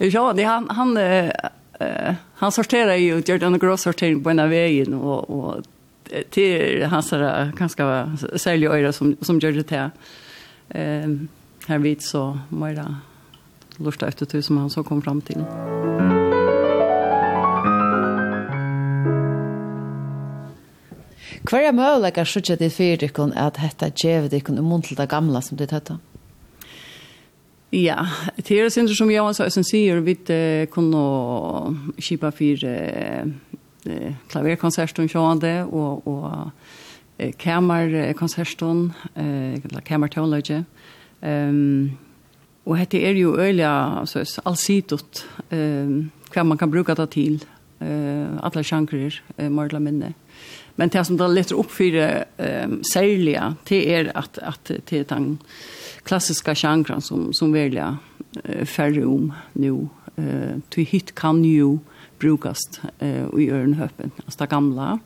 Ja, han, han, uh, han sorterar ju, gör den en sortering på ena vägen och, och till hans ganska sälja öra som, som gör det här. Ehm här vid så, mera lurta efter det som han så kom fram till. Hva er møleikar sutja til fyrir ikkon at dette djev ikkon i munn til det gamla som ditt høtta? Ja, det er sindri som Johan sa, som sier vi kunne kipa fyrir klaverkonserten sjående og, og kamerkonserten, eller kamertonløyge. Um, Og dette er jo øyelig altså, allsidigt, eh, hva man kan bruka det til, eh, alle sjankrer, eh, eller minne. Men det som det letter opp for eh, særlige, det er at, at det er den klassiska sjankren som, som velger eh, færre om nu. Eh, til hit kan jo brukast eh, i ørenhøpen, altså det gamla.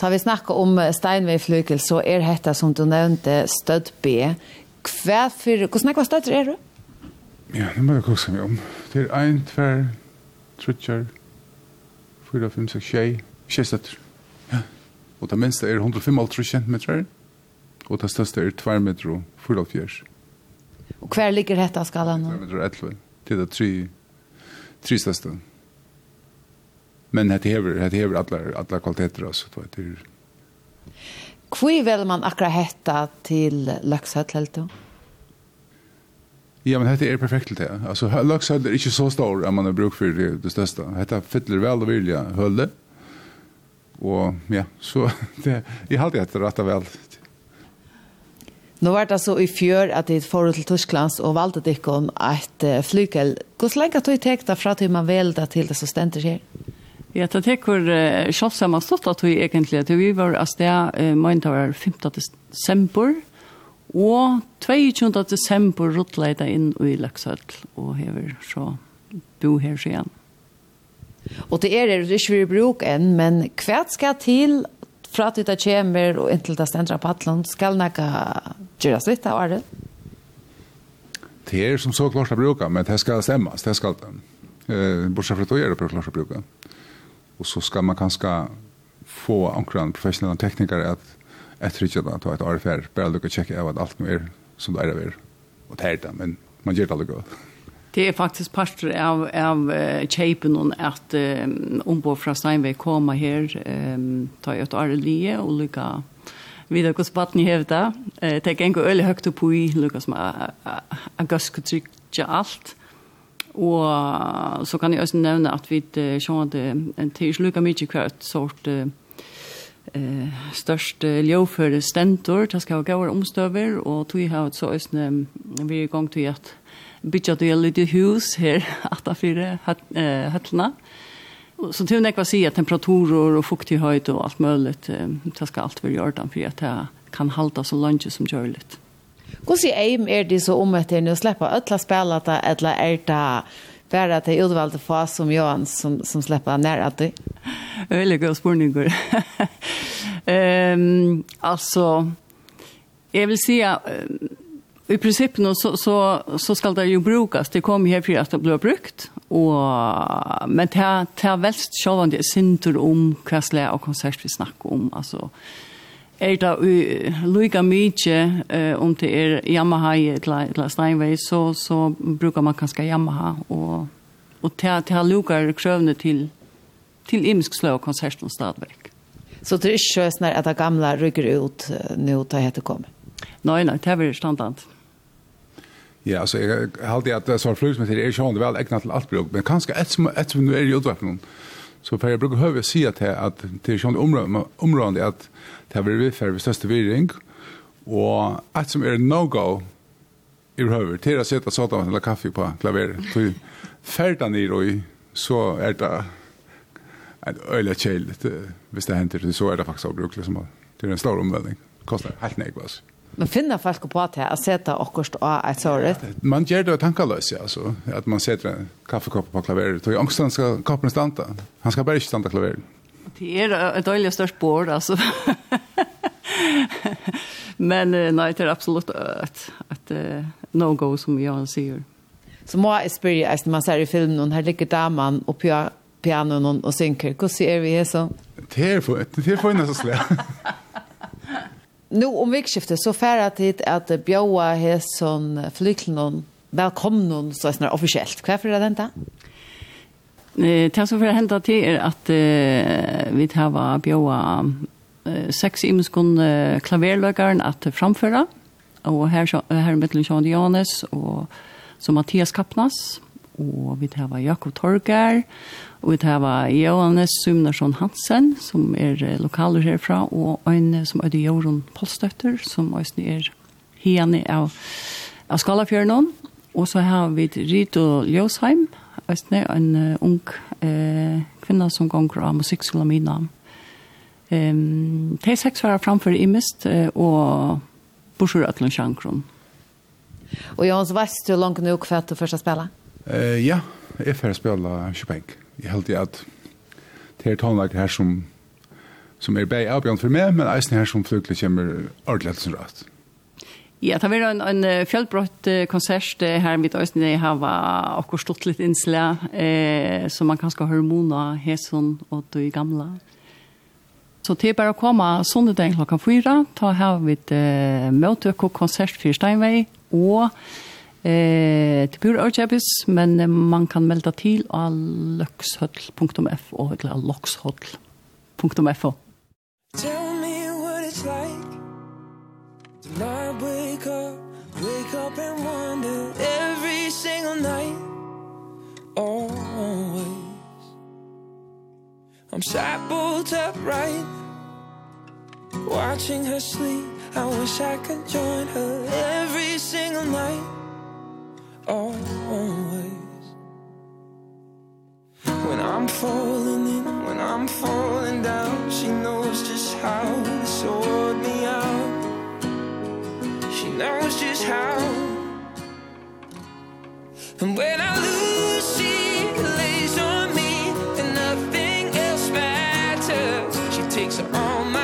Ta vi snakka om Steinway-flygel, så er dette som du nevnte stødd B hva for, hvordan er hva støtter er du? Ja, det må jeg koste meg om. Det er ein, tver, trutjar, fyra, fem, seks, tjei, tjei støtter. Ja. Og det minste er 155 centimeter, og det største er 2 meter og 4 fjers. Og hver ligger dette av skalaen? 2 meter og 11. Det er det tre, tre største. Men det hever, det hever alle, alle kvaliteter, altså. Det er Hvor vel man akkurat hetta til Løkshøtt, helt du? Ja, men hetta er perfekt til det. Altså, Løkshøtt er ikke så stor at man har bruk for det, det største. Hetta fyller vel og vilja hølle. Og ja, så det, jeg halte etter rett vel. Nå var det så i fjør at ditt får til Tysklands og valgte dikken et flykel. Hvordan lenge tog jeg tekta fra til man velda til det som stender her? Ja. Ja, det tekur uh, sjålsa man stått at vi egentlig, at vi var av sted uh, møyntavar 15. desember, og 22. desember ruttleida inn i Løksøll, og hever så bo her igjen. Og det er det ikke vi bruk enn, men hva skal til fra at det kommer og inntil det stendra på Atlant, skal nekka gjøres litt av året? Det er som så klart å bruke, men det skal stemmes, det skal det. Uh, bortsett fra det er det klart å bruke og så skal man kanskje få ankran professionella teknikere at ett riktigt att ta ett RFR bara lucka checka av at alt nå er som det er av er, og det er det, men man gjør det aldri godt. Det er faktisk pastor av av uh, kjeipen og at um, ombord fra Steinvei komma her, um, ta ett arlie og lucka vidare kus vatten i hävda. Eh, det kan gå öle högt upp i lucka som augusti trycka allt. Og så kan jeg også nevne at vi sånn at det er ikke lukker mye et sort eh størst ljøføre stentor, det skal gå over omstøver, og tog har så øsne vi er i gang til at bytja til litt hus her, at det fire høttene. Så til nekva si at temperaturer og fuktighet og alt mulig, det skal alt være gjort, orden, for at det kan halda så langt som gjør litt. Hvordan eim er det så om etter å slippe ødla spille det, eller er det bare at det er utvalgte få som Johan som, som slipper nær at det? Veldig god spørning. um, altså, jeg vil si at i princip nu så så så skal det ju brukes. Det kommer här for at det blir brukt och men det er, det er välst själva det synder om kvassle och konsert vi snakker om alltså er det lika mykje uh, om det er Yamaha eller Steinway så, så brukar man kanskje Yamaha og, og det, ta lukar krøvene til, til imsk slå og konserten stadverk. Så det er ikke sånn at det gamle rykker ut nå til hette kommer? Nei, nei, det er veldig standant. Ja, altså jeg halte at det som er flugsmøter er ikke hånd vel egnet til alt bruk, men kanskje et som, et som nu er i utveppnen, så for jeg bruker høyre si at det er sånn hånd områdende at Det blir vifer ved største virring, og alt som er no-go i høver, til å sette sånn eller kaffe på klaveret. Så ferdan i roi, så er det en øyelig kjell, hvis det henter, så er det faktisk å bruke liksom, det er en stor omvending. Kostar helt nek, altså. Men finna folk på att jag sätter akkurat av ett såret? Man gjør det tankaløs, ja, altså, Att man sätter en kaffekopp på klaveret. Och angsten skal koppen stanta. Han ska bare ikke stanta klaveret. Det er et øyelig størst bord altså. Men nei, det er absolutt et, et uh, no-go som Jan sier. Så må jeg spørre, jeg, når man ser i filmen, her ligger damen og pia pianoen og synker. Hvordan er vi det så? Det är för, det är för nästan slä. nu om vikskiftet så färra tid att bjöa hässon flykteln välkommen så är det officiellt. Vad är det den där? Eh, det som får hända till är att eh, vi tar bjöa eh, sex imskon eh, klaverlögaren att framföra. Och här, så här är mittlen Sean och så Mattias Kappnas och vi tar Jakob Torgar och vi tar Johannes Sumnarsson Hansen som är eh, lokaler härifrån och en som är Jorun Polstötter som är er henne av, av Skalafjörnen. Och så har vi Rito Ljósheim Østner, en uh, ung uh, kvinne som gonger av musikkskolen min navn. Um, de seks var framfor i mist, uh, og borsur ætlun sjankron. Og Jons, veist du langt nok for at du først spela? Uh, ja, jeg får spela Kjøpenk. Jeg held i at det er tonelager her som som er bæg avbjørn for meg, men eisen her som fluglig kommer ordentlig rett. Ja, det var en, en fjellbrott konsert her i øyne. Jeg har akkurat stått litt innsla, eh, så man kan skal hormoner, hesen og de gamla. Så det er bare å komme sånn den klokka fyra. Ta her vi et eh, møte og konsert for Steinvei. Og eh, det blir Ørkjøpes, men man kan melde til av løkshøtl.fo eller løkshøtl.fo. I'm sat bolt upright Watching her sleep. I wish I could join her Every single night Always. When I'm falling in When I'm falling down She knows just how to sort me out. She knows just how. And when I lose she loves So all my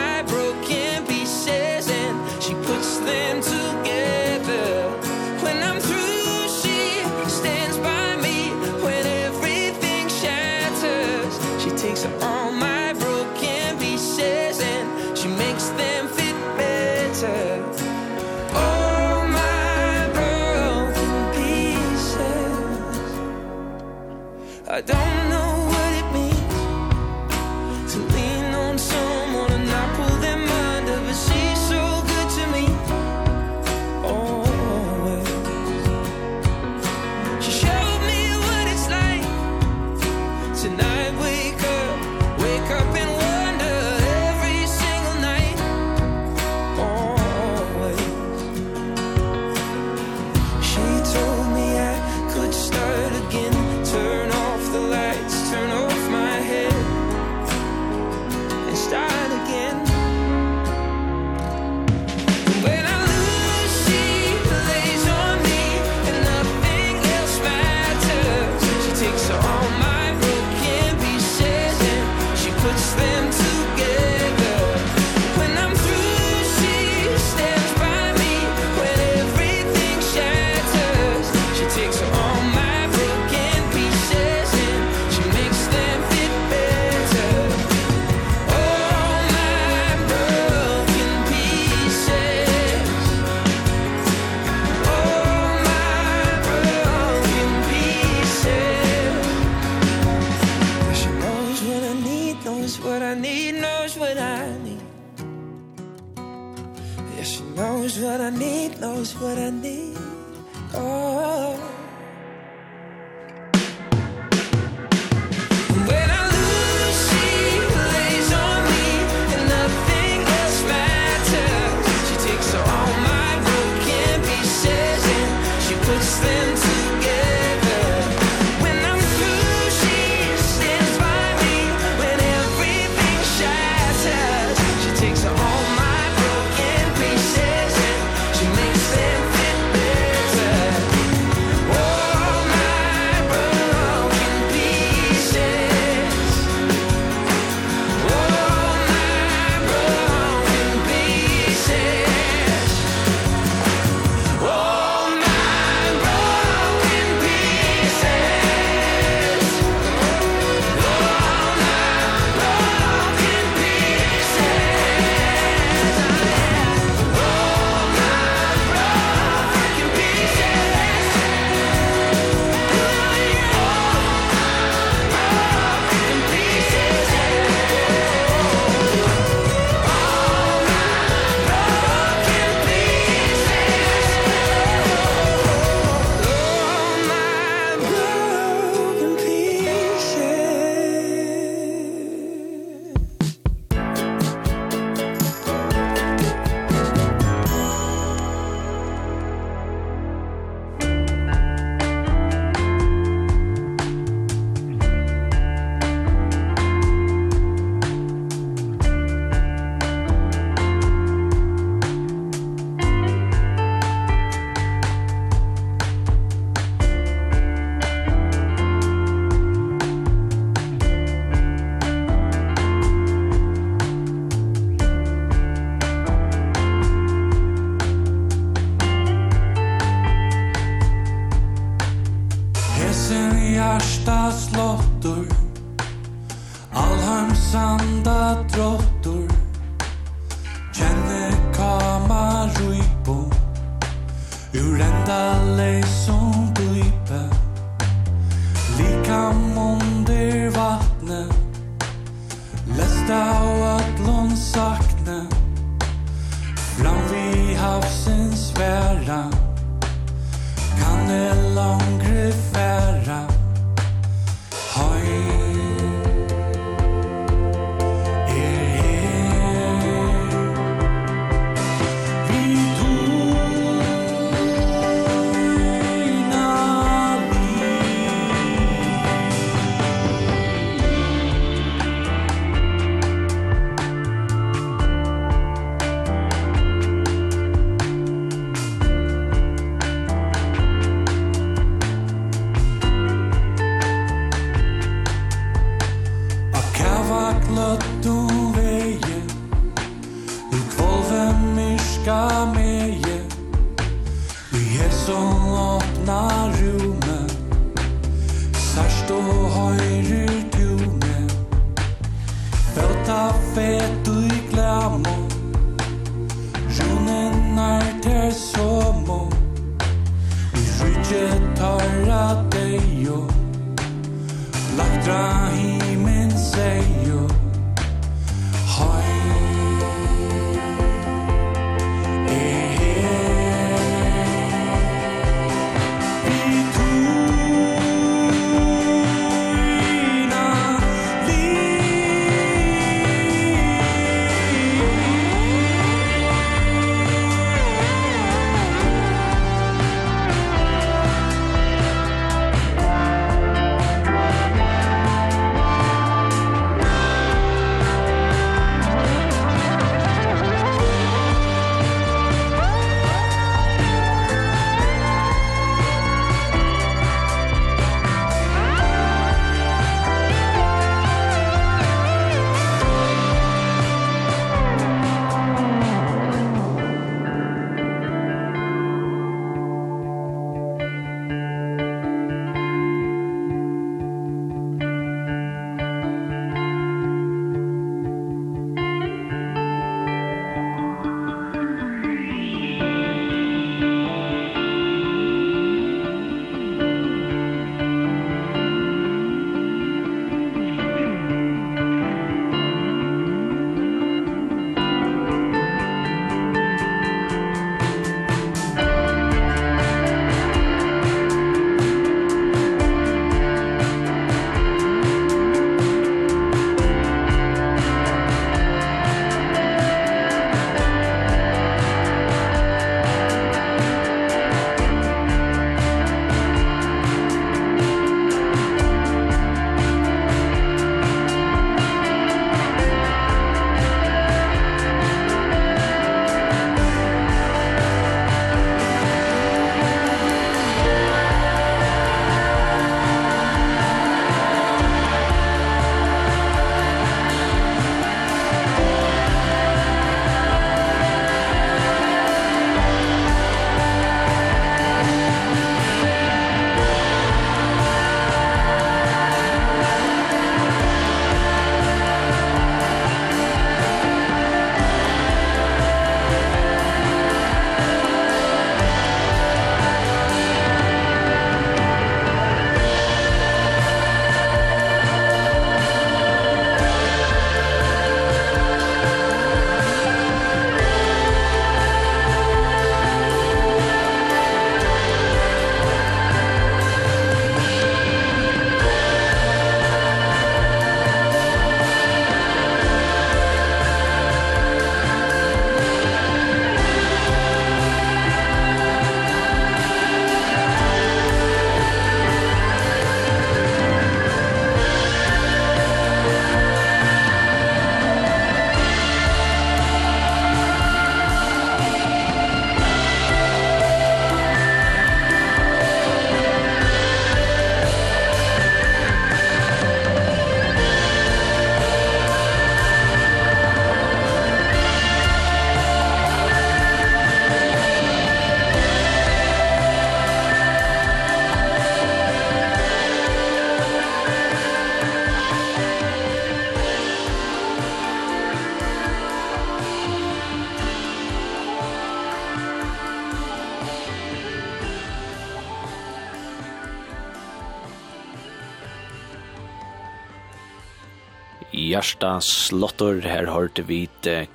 Gjersta Slottor, her hørte vi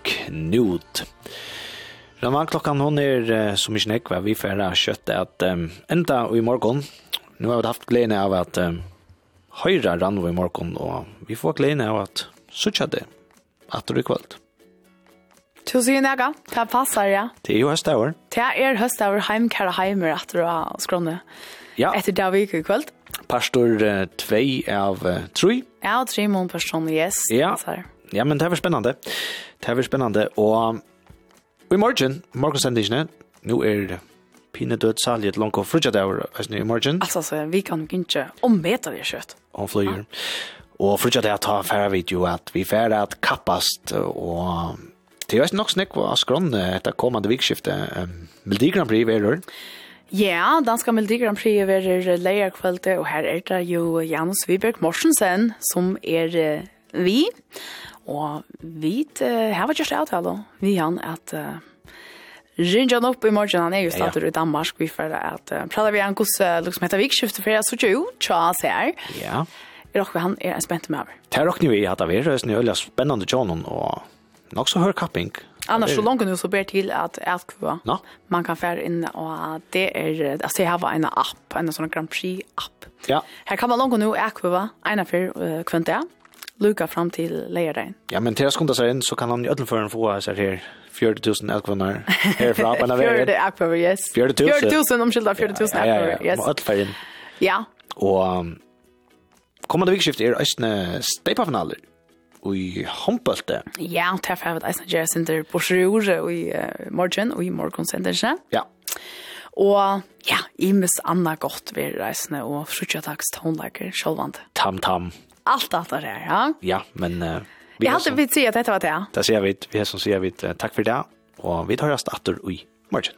Knut. Raman klokkan hon er som ikke nekva, vi færre kjøttet at um, enda i morgon, nu har vi haft glede av at um, høyre rann i morgon, og vi får glede av at suttja det, at du er kvöld. Tusen nega, det passar, ja. Det er jo høstavur. Det er høstavur heimkara heimer at du har skrånne. Ja. Etter dag vi i kvöld. Pastor 2 uh, av 3. Uh, Ja, tre mån person, yes. Ja. ja, men det er spennende. Det er spennende. Og, og i morgen, morgensendisene, nå er det pinne død salget langt og frutja dager, altså i morgen. Altså, så vi kan ikke ombeta det kjøtt. Og flyger. Ah. Og frutja dager tar færre video at vi færre at kappast og Det er nok snakk av skrånne etter kommande vikskiftet. Melodi Grand Prix er Ja, Danska Melodi Grand Prix er leierkvalitet, og her er det jo Janus Viberg Morsensen som er vi. Og vi har vært gjort avtale, vi han, at uh, Rinja han opp i morgen, han er jo stater i Danmark, vi får at uh, prater vi an hos uh, liksom heter vikskiftet, for jeg så ikke jo, tja, se her. Ja. Er dere han er en spent med over. Det er dere vi at det er, det er spennende tjånen, og nok så hør kapping. Annars så långt nu så ber till att Elkva. Ja. Man kan färra in och det är alltså jag har en app, en sån Grand Prix app. Ja. Här kan man långt nu Elkva, ena för uh, kvanta. Luka fram till lejaren. Ja, men tills kunde sig in så kan han i ödelfören få sig här 40.000 elkvonar härifrån på Navarre. 40 elkvonar, yes. 40.000. 40.000, omskylda 40.000 yes. ja, ja, ja. yes. Ödelfören. Ja. Och um, kommande vikskift är östne steipafinaler i håndbølte. Ja, og derfor har vi et eisende senter på Sjøre i morgen, og i morgen sender Ja. Og ja, i mis anna godt vi reisene, og frutjatags tonelager, sjølvande. Tam-tam. Alt alt det her, ja. Ja, men... Uh, vi jeg hadde vidt si at dette var det, ja. Det sier vi, vi har som sier vi, takk for det, og vi tar oss datter i morgen.